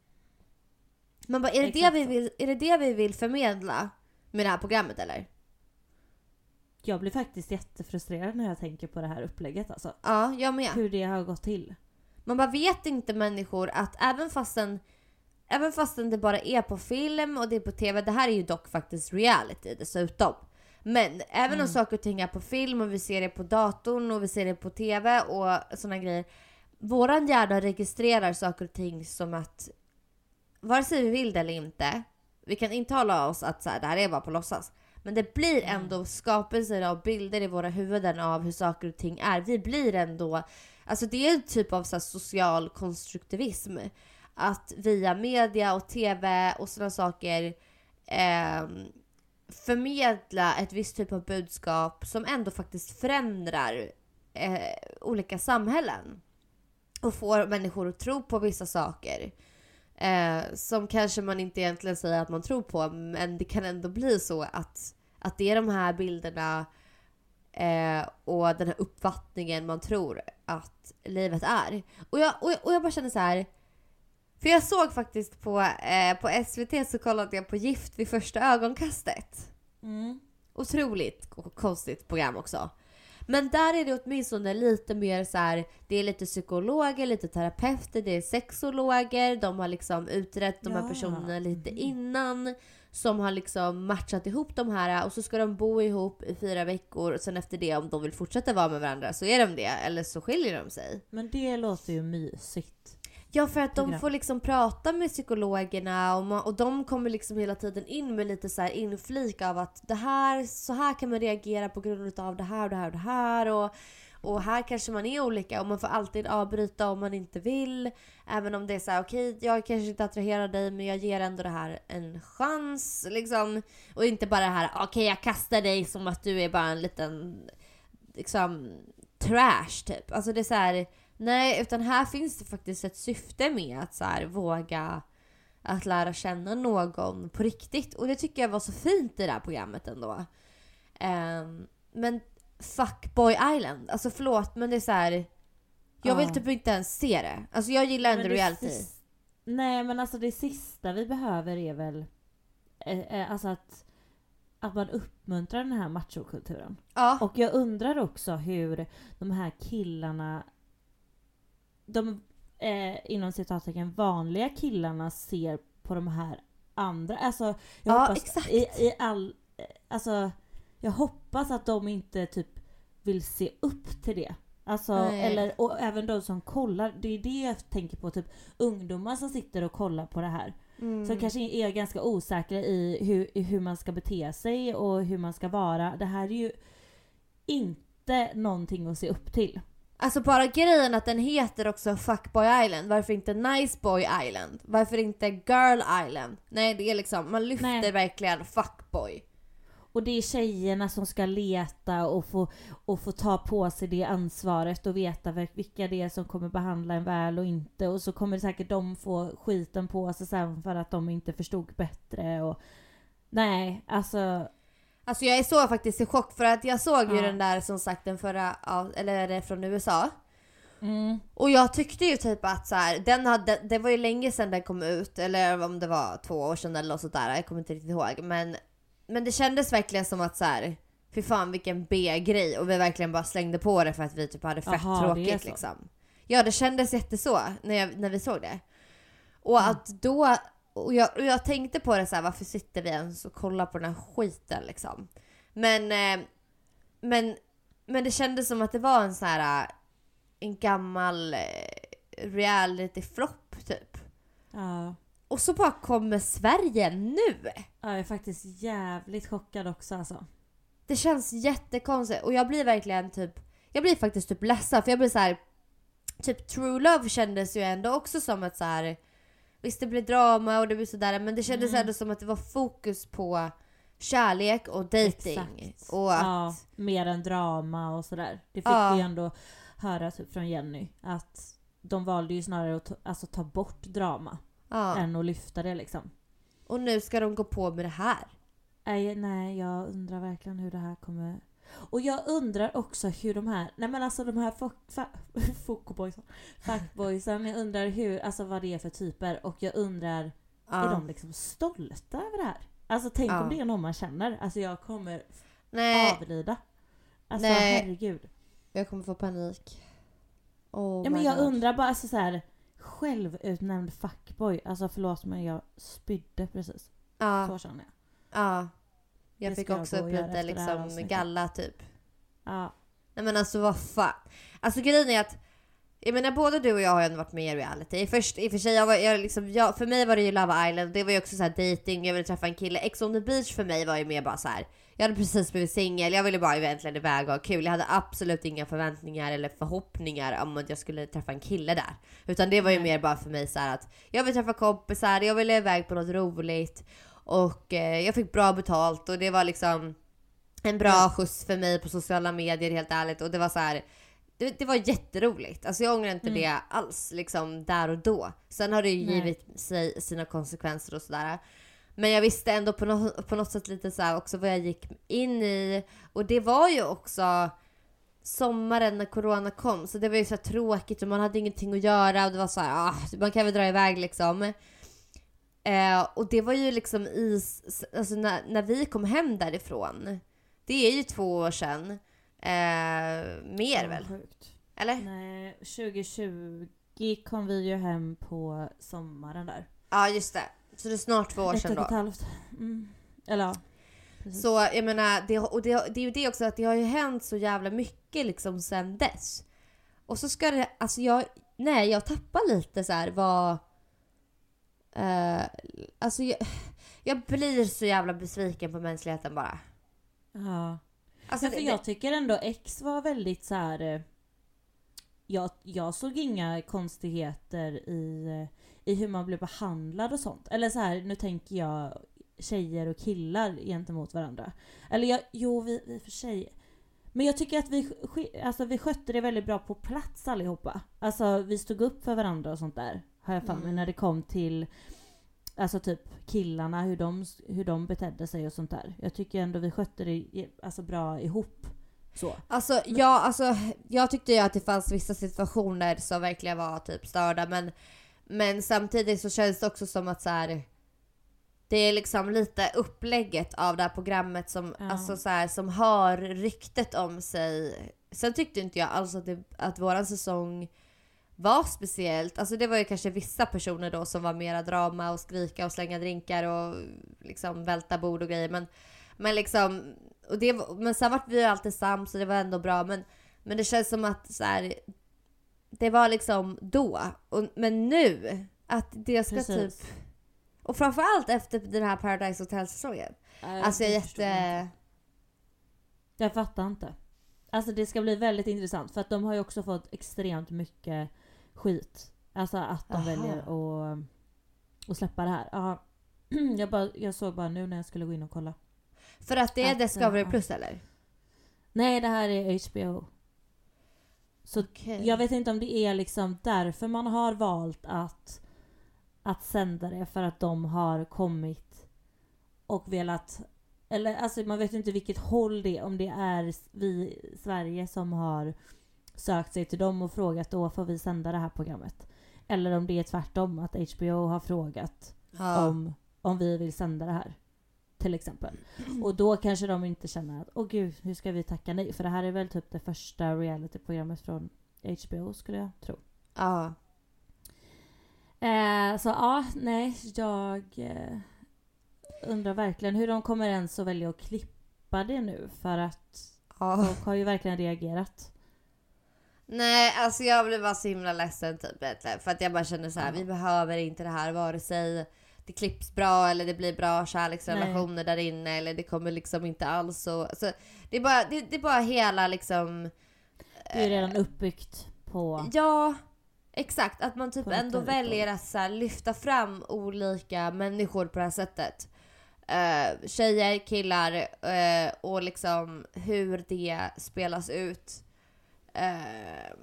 Man bara, är det, det vi vill, är det det vi vill förmedla med det här programmet eller? Jag blir faktiskt jättefrustrerad när jag tänker på det här upplägget alltså. Ja, jag med. Hur det har gått till. Man bara vet inte människor att även fastän Även fastän det bara är på film och det är på TV, det här är ju dock faktiskt reality dessutom. Men även om saker och ting är på film och vi ser det på datorn och vi ser det på TV och sådana grejer. Våran hjärna registrerar saker och ting som att vare sig vi vill det eller inte, vi kan intala oss att så här, det här är bara på låtsas. Men det blir ändå skapelser av bilder i våra huvuden av hur saker och ting är. Vi blir ändå, alltså det är en typ av så social konstruktivism. Att via media och TV och sådana saker eh, förmedla ett visst typ av budskap som ändå faktiskt förändrar eh, olika samhällen. Och får människor att tro på vissa saker. Eh, som kanske man inte egentligen säger att man tror på, men det kan ändå bli så att, att det är de här bilderna eh, och den här uppfattningen man tror att livet är. Och jag, och jag, och jag bara känner så här. För jag såg faktiskt på, eh, på SVT så kollade jag på Gift vid första ögonkastet. Mm. Otroligt konstigt program också. Men där är det åtminstone lite mer så här, det är lite psykologer, lite terapeuter, det är sexologer, de har liksom utrett de här Ja. personerna lite innan. Som har liksom matchat ihop de här och så ska de bo ihop i fyra veckor och sen efter det om de vill fortsätta vara med varandra så är de det eller så skiljer de sig. Men det låter ju mysigt. Ja, för att de får liksom prata med psykologerna och, ma- och de kommer liksom hela tiden in med lite så här inflik av att det här, så här kan man reagera på grund av det här och det här och det här och, och här kanske man är olika och man får alltid avbryta om man inte vill. Även om det är så här: okej jag kanske inte attraherar dig men jag ger ändå det här en chans liksom. Och inte bara det här, okej jag kastar dig som att du är bara en liten liksom trash typ. Alltså det är så här. Nej, utan här finns det faktiskt ett syfte med att så här, våga att lära känna någon på riktigt. Och det tycker jag var så fint i det här programmet ändå. Ehm, men Fuckboy Island, alltså förlåt men det är så här. Jag vill Ja. typ inte ens se det. Alltså jag gillar ändå reality. sis- Nej men alltså det sista vi behöver är väl eh, eh, alltså att, att man uppmuntrar den här machokulturen. Ja. Och jag undrar också hur de här killarna, de eh, inom citattecken vanliga killarna ser på de här andra. Alltså jag Ja, hoppas exakt. i, i all, eh, alltså jag hoppas att de inte typ vill se upp till det. Alltså, Nej. eller, och även de som kollar, det är det jag tänker på, typ ungdomar som sitter och kollar på det här. Mm. Som kanske är ganska osäkra i hur, i hur man ska bete sig och hur man ska vara. Det här är ju inte någonting att se upp till. Alltså bara grejen att den heter också Fuckboy Island. Varför inte Nice Boy Island? Varför inte Girl Island? Nej, det är liksom, man lyfter Nej. verkligen fuckboy. Och det är tjejerna som ska leta och få, och få ta på sig det ansvaret och veta vil- vilka det är som kommer behandla en väl och inte. Och så kommer säkert de få skiten på sig sen för att de inte förstod bättre. Och... Nej, alltså... Alltså jag är så faktiskt i chock för att jag såg ju Ja. den där som sagt den förra, eller från USA. Mm. Och jag tyckte ju typ att så här, den hade, det var ju länge sedan den kom ut, eller om det var två år sedan eller något sånt där, jag kommer inte riktigt ihåg. Men, men det kändes verkligen som att så här, fy fan vilken B-grej och vi verkligen bara slängde på det för att vi typ hade fett är tråkigt liksom. Ja det kändes jätteså när, jag, när vi såg det. Och att då, och jag, och jag tänkte på det så här, varför sitter vi ens och kollar på den här skiten liksom. Men, eh, men, men det kändes som att det var en så här eh, en gammal eh, reality-flopp typ. Ja. Och så bara kommer Sverige nu! ja, jag är faktiskt jävligt chockad också alltså. Det känns jättekonstigt och jag blir verkligen typ, jag blir faktiskt typ ledsen för jag blir så här. Typ True Love kändes ju ändå också som ett så här. Visst det blir drama och det blir sådär men det kändes Mm. ändå som att det var fokus på kärlek och Exakt. Och att, Ja, mer än drama och sådär. Det fick Ja. vi ändå höra typ från Jenny. Att de valde ju snarare att ta, alltså, ta bort drama Ja. än att lyfta det liksom. Och nu ska de gå på med det här. Nej, nej, jag undrar verkligen hur det här kommer... Och jag undrar också hur de här, nej men alltså de här fuckboysen, fuckboysen, jag undrar hur, alltså vad det är för typer och jag undrar, är Ja. de liksom stolta över det här? Alltså tänk Ja. om det är någon man känner, alltså jag kommer Nej, avlida. Alltså Nej. herregud. jag kommer få panik. Oh Ja men jag God. undrar bara alltså så här självutnämnd fuckboy, alltså förlåt men jag spydde precis. Ja, Så känner jag. ja. Jag fick också upp lite liksom galla typ. Ja. Nej men alltså vad fan. Alltså grejen är att jag menar både du och jag har ju ändå varit med i reality. Först, I och för sig, jag var, jag liksom, jag, för mig var det ju Love Island, det var ju också så här dating, jag ville träffa en kille. Ex on the beach för mig var ju mer bara så här. Jag hade precis blivit singel, jag ville bara egentligen iväg och ha kul. Jag hade absolut inga förväntningar eller förhoppningar om att jag skulle träffa en kille där. Utan det var ju mer bara för mig så här att jag vill träffa kompisar, jag ville iväg på något roligt. Och eh, jag fick bra betalt och det var liksom en bra Ja. skjuts för mig på sociala medier helt ärligt. Och det var så här. Det, det var jätteroligt. Alltså jag ångrar inte Mm. det alls liksom där och då. Sen har det ju Nej. givit sig sina konsekvenser och sådär. Men jag visste ändå på, no på något sätt lite så här också vad jag gick in i. Och det var ju också sommaren när corona kom. Så det var ju så tråkigt och man hade ingenting att göra och det var så här, ah, man kan väl dra iväg liksom. Eh, och det var ju liksom i, alltså när, när vi kom hem därifrån. Det är ju två år sedan. Eh, mer Ja, väl? Sjukt. Eller? Nej, 2020 kom vi ju hem på sommaren där. Ja just det. Så det är snart två år Ett sedan och ett då. halvt. Mm. Eller ja. precis. Så jag menar, det, och det, det är ju det också att det har ju hänt så jävla mycket liksom sen dess. Och så ska det, alltså jag, nej jag tappar lite så här vad... Eh, alltså jag, jag blir så jävla besviken på mänskligheten bara. Ja. Alltså för det, jag tycker ändå X var väldigt så här. eh, Jag, jag såg inga konstigheter i, eh, i hur man blev behandlad och sånt. Eller så här, nu tänker jag tjejer och killar gentemot varandra. Eller jag, jo, vi, vi för sig. Men jag tycker att vi, alltså, vi skötte det väldigt bra på plats allihopa. Alltså vi stod upp för varandra och sånt där. Har jag för mig Mm. när det kom till Alltså typ killarna, hur de, hur de betedde sig och sånt där. Jag tycker ändå vi skötte det alltså, bra ihop. Så. Alltså, ja, alltså, jag tyckte ju att det fanns vissa situationer som verkligen var typ störda men, men samtidigt så känns det också som att så här, det är liksom lite upplägget av det här programmet som, Ja. alltså, så här, som har ryktet om sig. Sen tyckte inte jag alls att, det, att våran säsong var speciellt. Alltså det var ju kanske vissa personer då som var mera drama och skrika och slänga drinkar och liksom välta bord och grejer. Men, men liksom, och det, men sen vart vi ju alltid sams och det var ändå bra. Men, men det känns som att så här, det var liksom då. Och, men nu, att det ska Precis. typ... Och framförallt efter den här Paradise Hotel-säsongen. Alltså jag är jätte... Jag fattar inte. Alltså det ska bli väldigt intressant för att de har ju också fått extremt mycket skit. Alltså att de Aha. väljer att, att släppa det här. Ja. Jag, bara, jag såg bara nu när jag skulle gå in och kolla. För att det är Att, Discovery ja. Plus eller? Nej, det här är HBO. Så Okej. jag vet inte om det är liksom därför man har valt att, att sända det. För att de har kommit och velat... Eller alltså man vet inte vilket håll det är. Om det är vi i Sverige som har sökt sig till dem och frågat då får vi sända det här programmet. Eller om det är tvärtom, att HBO har frågat Ja. om, om vi vill sända det här. Till exempel. Och då kanske de inte känner att åh gud, hur ska vi tacka nej? För det här är väl typ det första realityprogrammet från HBO skulle jag tro. ja. Eh, så ja, nej, jag eh, undrar verkligen hur de kommer ens att välja att klippa det nu. För att ja. folk har ju verkligen reagerat. Nej, alltså jag blev bara så himla ledsen typ egentligen. För att jag bara känner så här, Ja. vi behöver inte det här vare sig det klipps bra eller det blir bra kärleksrelationer där inne eller det kommer liksom inte alls så. Alltså, det, är bara, det, det är bara hela liksom... Det är ju redan uppbyggt på... Ja, exakt. Att man typ ändå väljer att så här, lyfta fram olika människor på det här sättet. Uh, tjejer, killar eh, och liksom hur det spelas ut. Eh,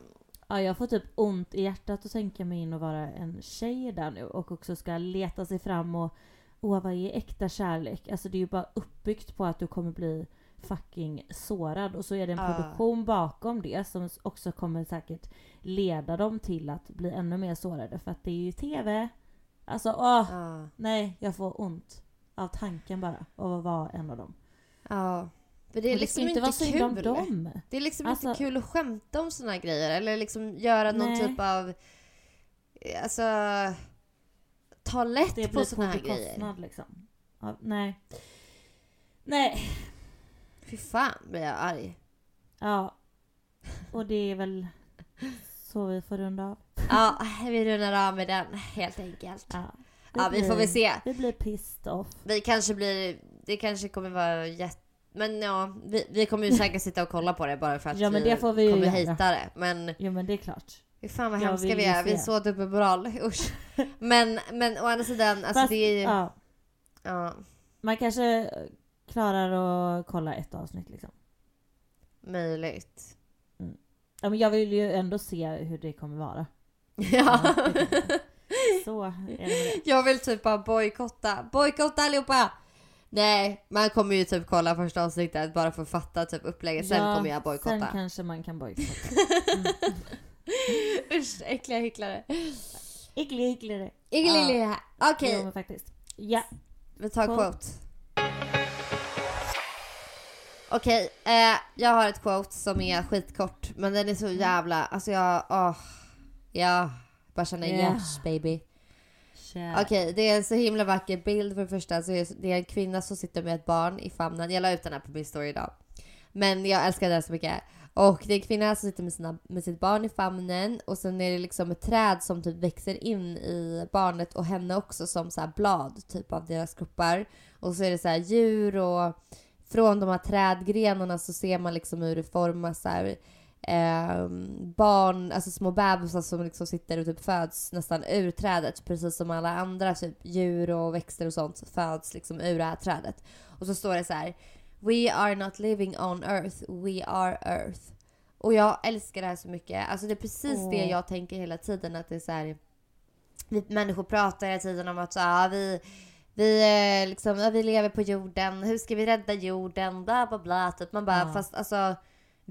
Ja, jag får typ ont i hjärtat att tänka mig in och vara en tjej där nu och också ska leta sig fram och åh, vad är äkta kärlek? Alltså det är ju bara uppbyggt på att du kommer bli fucking sårad och så är det en Ja. produktion bakom det som också kommer säkert leda dem till att bli ännu mer sårade för att det är ju TV. Alltså åh, Ja. nej, jag får ont av tanken bara av att vara en av dem. ja. För det är Och liksom inte vara synd om kul. dem. Det är liksom Alltså- inte kul att skämta om såna här grejer eller liksom göra någon Nej. typ av... Alltså... Ta lätt Det på blir såna här grejer. liksom. Ja, nej. Nej. Fy fan blir jag arg. Ja. Och det är väl så vi får runda av. Ja, vi rundar av med den helt enkelt. Ja, Ja, vi får väl se. Vi blir pissed off. Vi kanske blir... Det kanske kommer vara jätte... Men ja, vi, vi kommer ju säkert sitta och kolla på det bara för att Ja, men det får vi ju kommer hejta det. Men Jo men det är klart. fy fan vad hemska vi är. Vi är så dubbelmoral. Usch. Men, men å andra sidan, alltså Fast, det är ju... ja, Ja, man kanske klarar att kolla ett avsnitt liksom. möjligt. Ja, men jag vill ju ändå se hur det kommer vara. Ja. kan Så är det med det. Jag vill typ bara bojkotta. Bojkotta allihopa! Nej, man kommer ju typ kolla första avsnittet bara för att fatta typ upplägget. Sen Ja, kommer jag bojkotta. Sen kanske man kan bojkotta. Usch, äckliga hycklare. Äcklig, äckligare. Äckliga. Okej, Jo men faktiskt. Ja. vi tar Quote. quote. Okej, eh, jag har ett quote som är skitkort men den är så jävla, alltså jag, åh. Ja, bara känner Yeah. yes baby kanske... Okej, det är en så himla vacker bild för det första. Så är det är en kvinna som sitter med ett barn i famnen. Jag la ut den här på min story idag. Men jag älskar den så mycket. Och det är en kvinna som sitter med, sina, med sitt barn i famnen och sen är det liksom ett träd som typ växer in i barnet och henne också som så här blad typ av deras kroppar. Och så är det så här djur och från de här trädgrenarna så ser man liksom hur det formas så här, eh, barn, alltså små bebisar som liksom sitter och typ föds nästan ur trädet. Precis som alla andra typ djur och växter och sånt föds liksom ur det här trädet. Och så står det så här. We are not living on earth, we are earth. Och jag älskar det här så mycket. Alltså det är precis det Åh. jag tänker hela tiden. Att det är så här, människor pratar hela tiden om att så, ah, vi, vi, eh, liksom, ja, vi lever på jorden, hur ska vi rädda jorden, bla bla bla. Typ. Man bara, Ja. fast alltså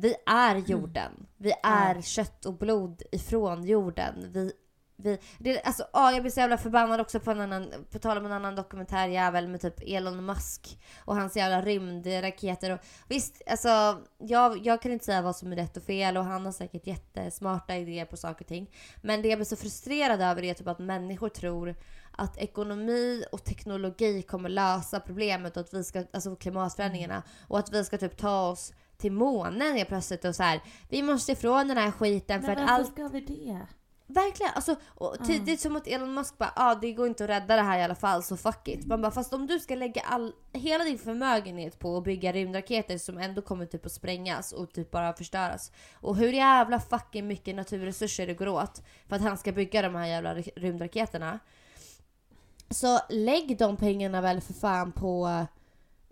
vi är jorden. Vi är kött och blod ifrån jorden. Vi, vi, det, alltså, ah, jag blir så jävla förbannad också på en annan, på tal om en annan dokumentärjävel med typ Elon Musk och hans jävla rymdraketer. Och, visst, alltså jag, jag kan inte säga vad som är rätt och fel och han har säkert jättesmarta idéer på saker och ting. Men det jag blir så frustrerad över är typ att människor tror att ekonomi och teknologi kommer lösa problemet och att vi ska, alltså klimatförändringarna och att vi ska typ ta oss till månen helt plötsligt och så här. Vi måste ifrån den här skiten för Men att varför allt ska vi det? Verkligen! Alltså, och tidigt som att Elon Musk bara ah, det går inte att rädda det här i alla fall så fuck it. Man bara fast om du ska lägga all, hela din förmögenhet på att bygga rymdraketer som ändå kommer typ att sprängas och typ bara förstöras. Och hur jävla fucking mycket naturresurser det går åt för att han ska bygga de här jävla ry- rymdraketerna. Så lägg de pengarna väl för fan på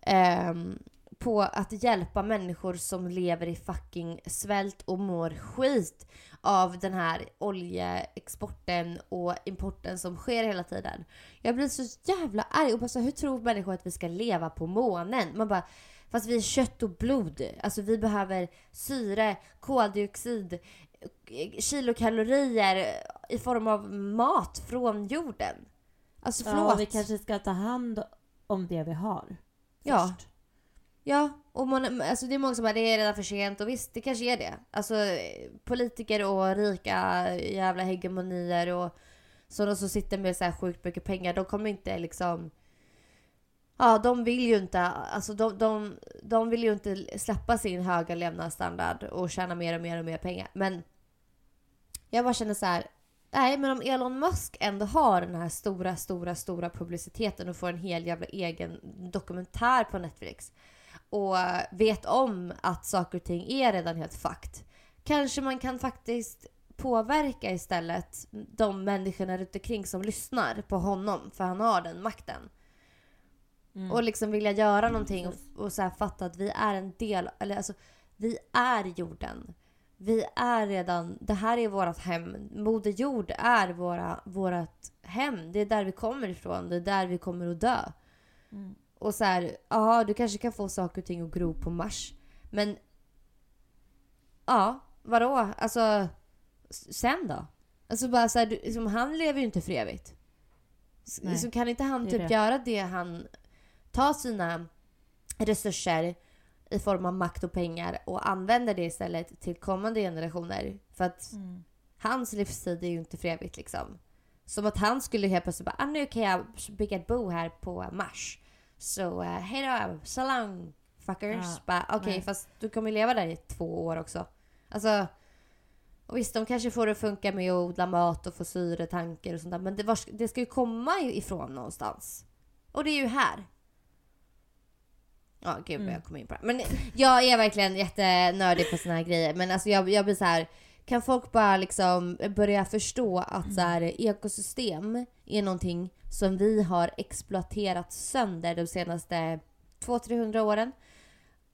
ehm, på att hjälpa människor som lever i fucking svält och mår skit av den här oljeexporten och importen som sker hela tiden. Jag blir så jävla arg och bara så, hur tror människor att vi ska leva på månen? Man bara, fast vi är kött och blod. Alltså vi behöver syre, koldioxid, kilokalorier i form av mat från jorden. Alltså förlåt. Ja, vi kanske ska ta hand om det vi har. Först. Ja, Ja, och man, alltså det är många som bara det är redan för sent och visst det kanske är det. Alltså politiker och rika jävla hegemonier och sådana som sitter med så här sjukt mycket pengar de kommer inte liksom Ja, de vill ju inte, alltså de, de, de vill ju inte släppa sin höga levnadsstandard och tjäna mer och mer och mer pengar. Men jag bara känner så här. Nej, men om Elon Musk ändå har den här stora, stora, stora publiciteten och får en hel jävla egen dokumentär på Netflix och vet om att saker och ting är redan helt fucked. Kanske man kan faktiskt påverka istället de människorna runt omkring som lyssnar på honom för han har den makten. Mm. Och liksom vilja göra någonting och, och så fatta att vi är en del, eller alltså vi är jorden. Vi är redan, det här är vårt hem. Moder Jord är våra, vårat hem. Det är där vi kommer ifrån. Det är där vi kommer att dö. Mm. Och så här, ja du kanske kan få saker och ting att gro på Mars. Men ja, vadå? Alltså sen då? Alltså bara så här, du, liksom, han lever ju inte för evigt. Så kan inte han typ det. göra det han... Ta sina resurser i form av makt och pengar och använda det istället till kommande generationer. För att Mm. hans livstid är ju inte för evigt liksom. Som att han skulle helt plötsligt bara ah, nu kan jag bygga ett bo här på Mars. Så uh, hejdå, so long fuckers. Ja, Bara, Okej nej. fast du kommer leva där i två år också. Alltså och visst, de kanske får det att funka med att odla mat och få syretanker och sånt där. Men det, var, det ska ju komma ifrån någonstans. Och det är ju här. Ja, gud vad Mm. jag kom in på det. Men jag är verkligen jättenördig på såna här grejer. Men alltså jag, jag blir så här. Kan folk bara liksom börja förstå att så här, ekosystem är någonting som vi har exploaterat sönder de senaste 200-300 åren.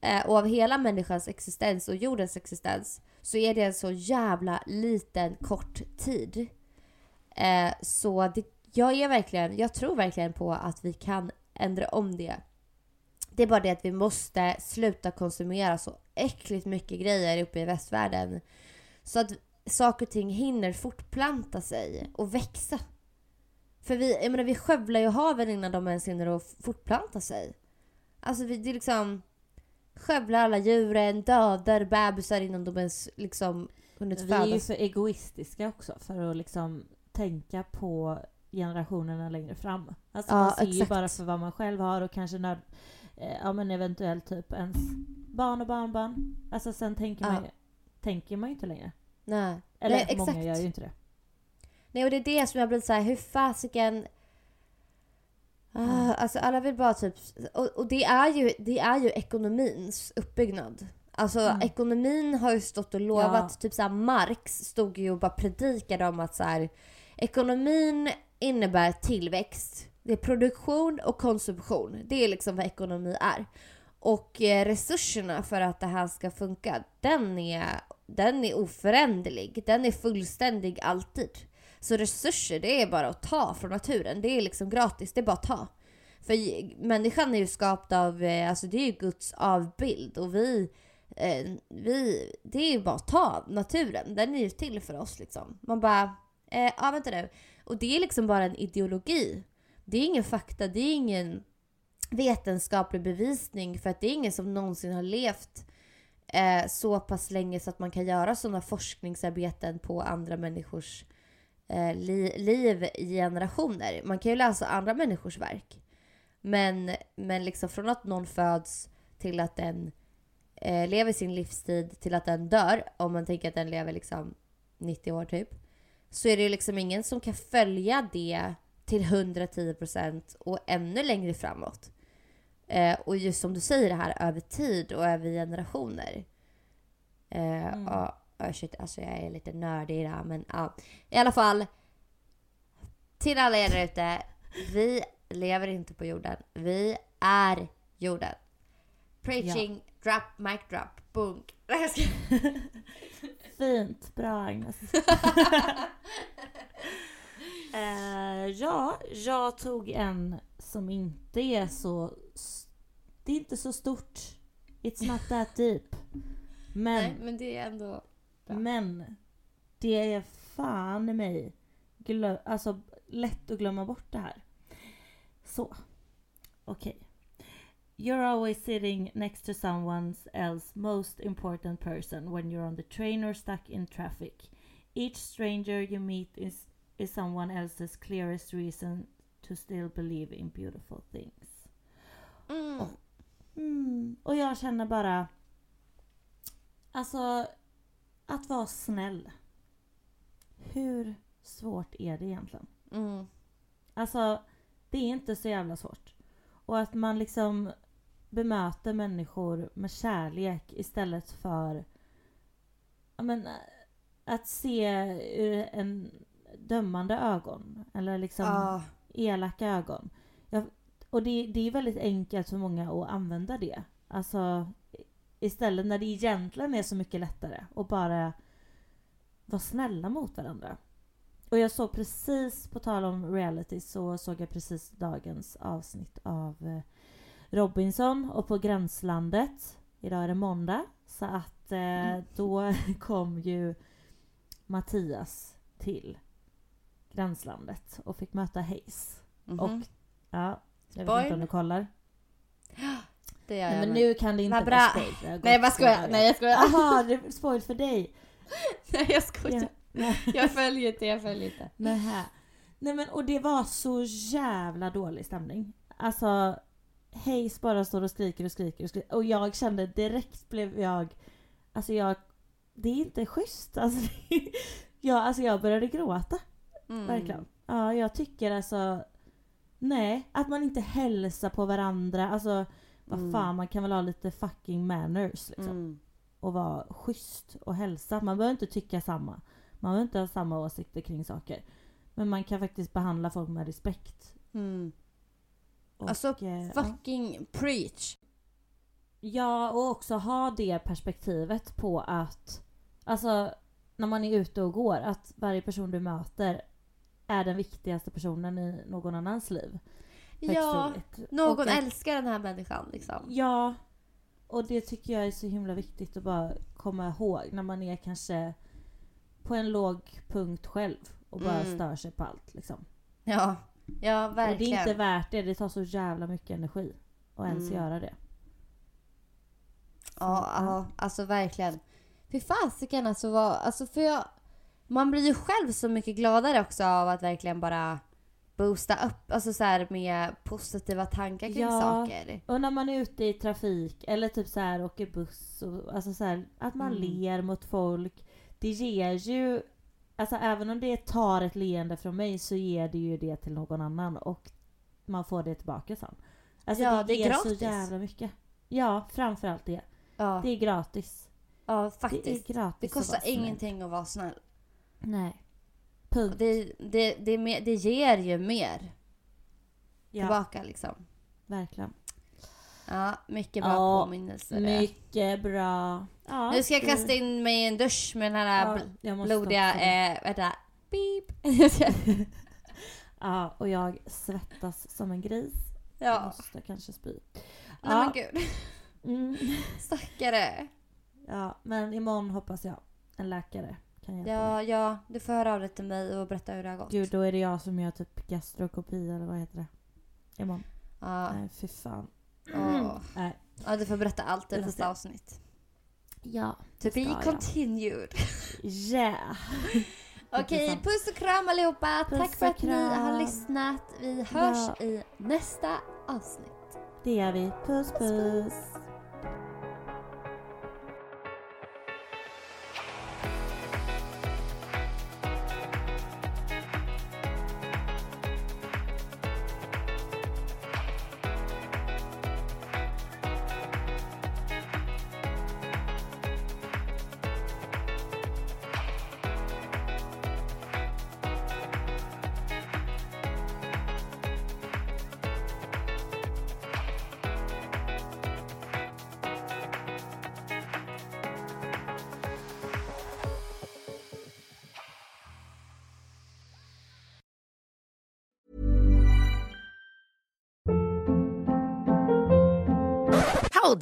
Eh, och av hela människans existens och jordens existens så är det en så jävla liten kort tid. Eh, så det, jag är verkligen, jag tror verkligen på att vi kan ändra om det. Det är bara det att vi måste sluta konsumera så äckligt mycket grejer uppe i västvärlden. Så att saker och ting hinner fortplanta sig och växa. För vi, jag menar, vi skövlar ju haven innan de ens hinner att fortplanta sig. Alltså vi, det är liksom skövlar alla djuren, dödar bebisar innan de ens liksom hunnit Vi är ju födas. för egoistiska också för att liksom tänka på generationerna längre fram. Alltså Ja, man ser ju exakt. bara för vad man själv har och kanske när, eh, ja men eventuellt typ ens barn och barnbarn. Alltså sen tänker, Ja. man, ju, tänker man ju inte längre. Nej. Eller Nej, många exakt. gör ju inte det. Nej och det är det som jag blir så här, hur fasiken... Ah, alltså alla vill bara typ... Och, och det, är ju, det är ju ekonomins uppbyggnad. Alltså Mm. ekonomin har ju stått och lovat, Ja. typ så här Marx stod ju och bara predikade om att så här, ekonomin innebär tillväxt. Det är produktion och konsumtion. Det är liksom vad ekonomi är. Och eh, resurserna för att det här ska funka, den är, den är oföränderlig. Den är fullständig alltid. Så resurser, det är bara att ta från naturen. Det är liksom gratis, det är bara att ta. För människan är ju skapt av, eh, alltså det är ju Guds avbild och vi, eh, vi, det är ju bara att ta naturen. Den är ju till för oss liksom. Man bara, eh, ja vänta nu. Och det är liksom bara en ideologi. Det är ingen fakta, det är ingen vetenskaplig bevisning för att det är ingen som någonsin har levt eh, så pass länge så att man kan göra sådana forskningsarbeten på andra människors eh, li- liv i generationer. Man kan ju läsa andra människors verk. Men, men liksom från att någon föds till att den eh, lever sin livstid till att den dör, om man tänker att den lever liksom 90 år typ, så är det ju liksom ingen som kan följa det till 110% och ännu längre framåt. Eh, och just som du säger det här över tid och över generationer. Eh, Mm. ja, oh, shit, alltså jag är lite nördig i det här men ja. I alla fall. Till alla er där ute. Vi lever inte på jorden. Vi är jorden. Preaching, drop, mic drop, bunk. Fint, bra Agnes. eh, ja, jag tog en som inte är så... Det är inte så stort. It's not that deep. Men, Nej, men det är ändå... bra. men det är fan i mig glö- alltså, lätt att glömma bort det här. Så, okej. You're always sitting next to someone else most important person when you're on the train or stuck in traffic. Each stranger you meet is, is someone else's clearest reason to still believe in beautiful things. Mm. Och- Mm, och jag känner bara... Alltså, att vara snäll. Hur svårt är det egentligen? Mm. Alltså, det är inte så jävla svårt. Och att man liksom bemöter människor med kärlek istället för men, att se ur en dömande ögon. Eller liksom Ah, elaka ögon. Jag, och det, det är väldigt enkelt för många att använda det. Alltså, Istället när det egentligen är så mycket lättare att bara vara snälla mot varandra. Och jag såg precis, på tal om reality, så såg jag precis dagens avsnitt av eh, Robinson och på Gränslandet. Idag är det måndag. Så att eh, då kom ju Mattias till Gränslandet och fick möta Hayes. Mhm. Och ja, jag vet Spoil. inte om du kollar. det gör Nej, jag men väl. nu kan det inte vara bra. spoil. Nej vad skojar, nej jag skojar. Jaha, det är spoil för dig. Nej jag skojar. Ja. Jag följer inte, jag följer inte. Nähä. Nej men och det var så jävla dålig stämning. Alltså Hayes bara står och skriker och skriker och skriker. Och jag kände direkt blev jag... Alltså jag... Det är inte schysst. Alltså, jag, alltså jag började gråta. Mm. Verkligen. Ja, jag tycker alltså... Nej, att man inte hälsar på varandra. Alltså vad Mm. fan, man kan väl ha lite fucking manners liksom. Mm. Och vara schysst och hälsa. Man behöver inte tycka samma. Man behöver inte ha samma åsikter kring saker. Men man kan faktiskt behandla folk med respekt. Mm. Och, Alltså, eh, ja. Fucking preach. Ja, och också ha det perspektivet på att Alltså, när man är ute och går, att varje person du möter är den viktigaste personen i någon annans liv. Ja, någon Och älskar den här människan liksom. Ja, och det tycker jag är så himla viktigt att bara komma ihåg när man är kanske på en låg punkt själv och bara Mm. stör sig på allt liksom. Ja, ja Och det verkligen. är inte värt det, det tar så jävla mycket energi att ens Mm. göra det. Ja, ja, alltså verkligen. Fy fasiken alltså, vad, alltså för jag, man blir ju själv så mycket gladare också av att verkligen bara boosta upp, alltså så här med positiva tankar kring Ja. saker. Och när man är ute i trafik eller typ så här åker buss och alltså så här, att man Mm. ler mot folk. Det ger ju, alltså även om det tar ett leende från mig så ger det ju det till någon annan och man får det tillbaka sen. Alltså Ja, det, det är gratis. så jävla mycket. Ja, framförallt det. Ja, Det är gratis. ja Det är faktiskt. gratis Det att kostar snäll. ingenting att vara snäll. Nej. Punkt. Det, det, det, mer- det ger ju mer Ja, tillbaka liksom. verkligen. Ja, mycket bra Ja, påminnelser. Mycket bra. Ja, Nu ska jag kasta in mig i en dusch med den här Ja, jag blodiga, eh, vänta, beep. Ja, och jag svettas som en gris. Jag ja, måste kanske spy. nej Ja, men gud. mm. Stackare. ja, men imorgon hoppas jag en läkare kan hjälpa. Ja, ja, du får höra av dig till mig och berätta hur det har gått. Gud, då är det jag som gör typ gastrokopi eller vad heter det? Imorgon. Ja, Nej, fy fan. åh. Nej. ja, du får berätta allt i nästa avsnitt. Ja. To ska be continued. Yeah. Okej, puss och kram allihopa. Puss Tack för att ni har lyssnat. Vi hörs Ja. i nästa avsnitt. Det gör vi. Puss puss.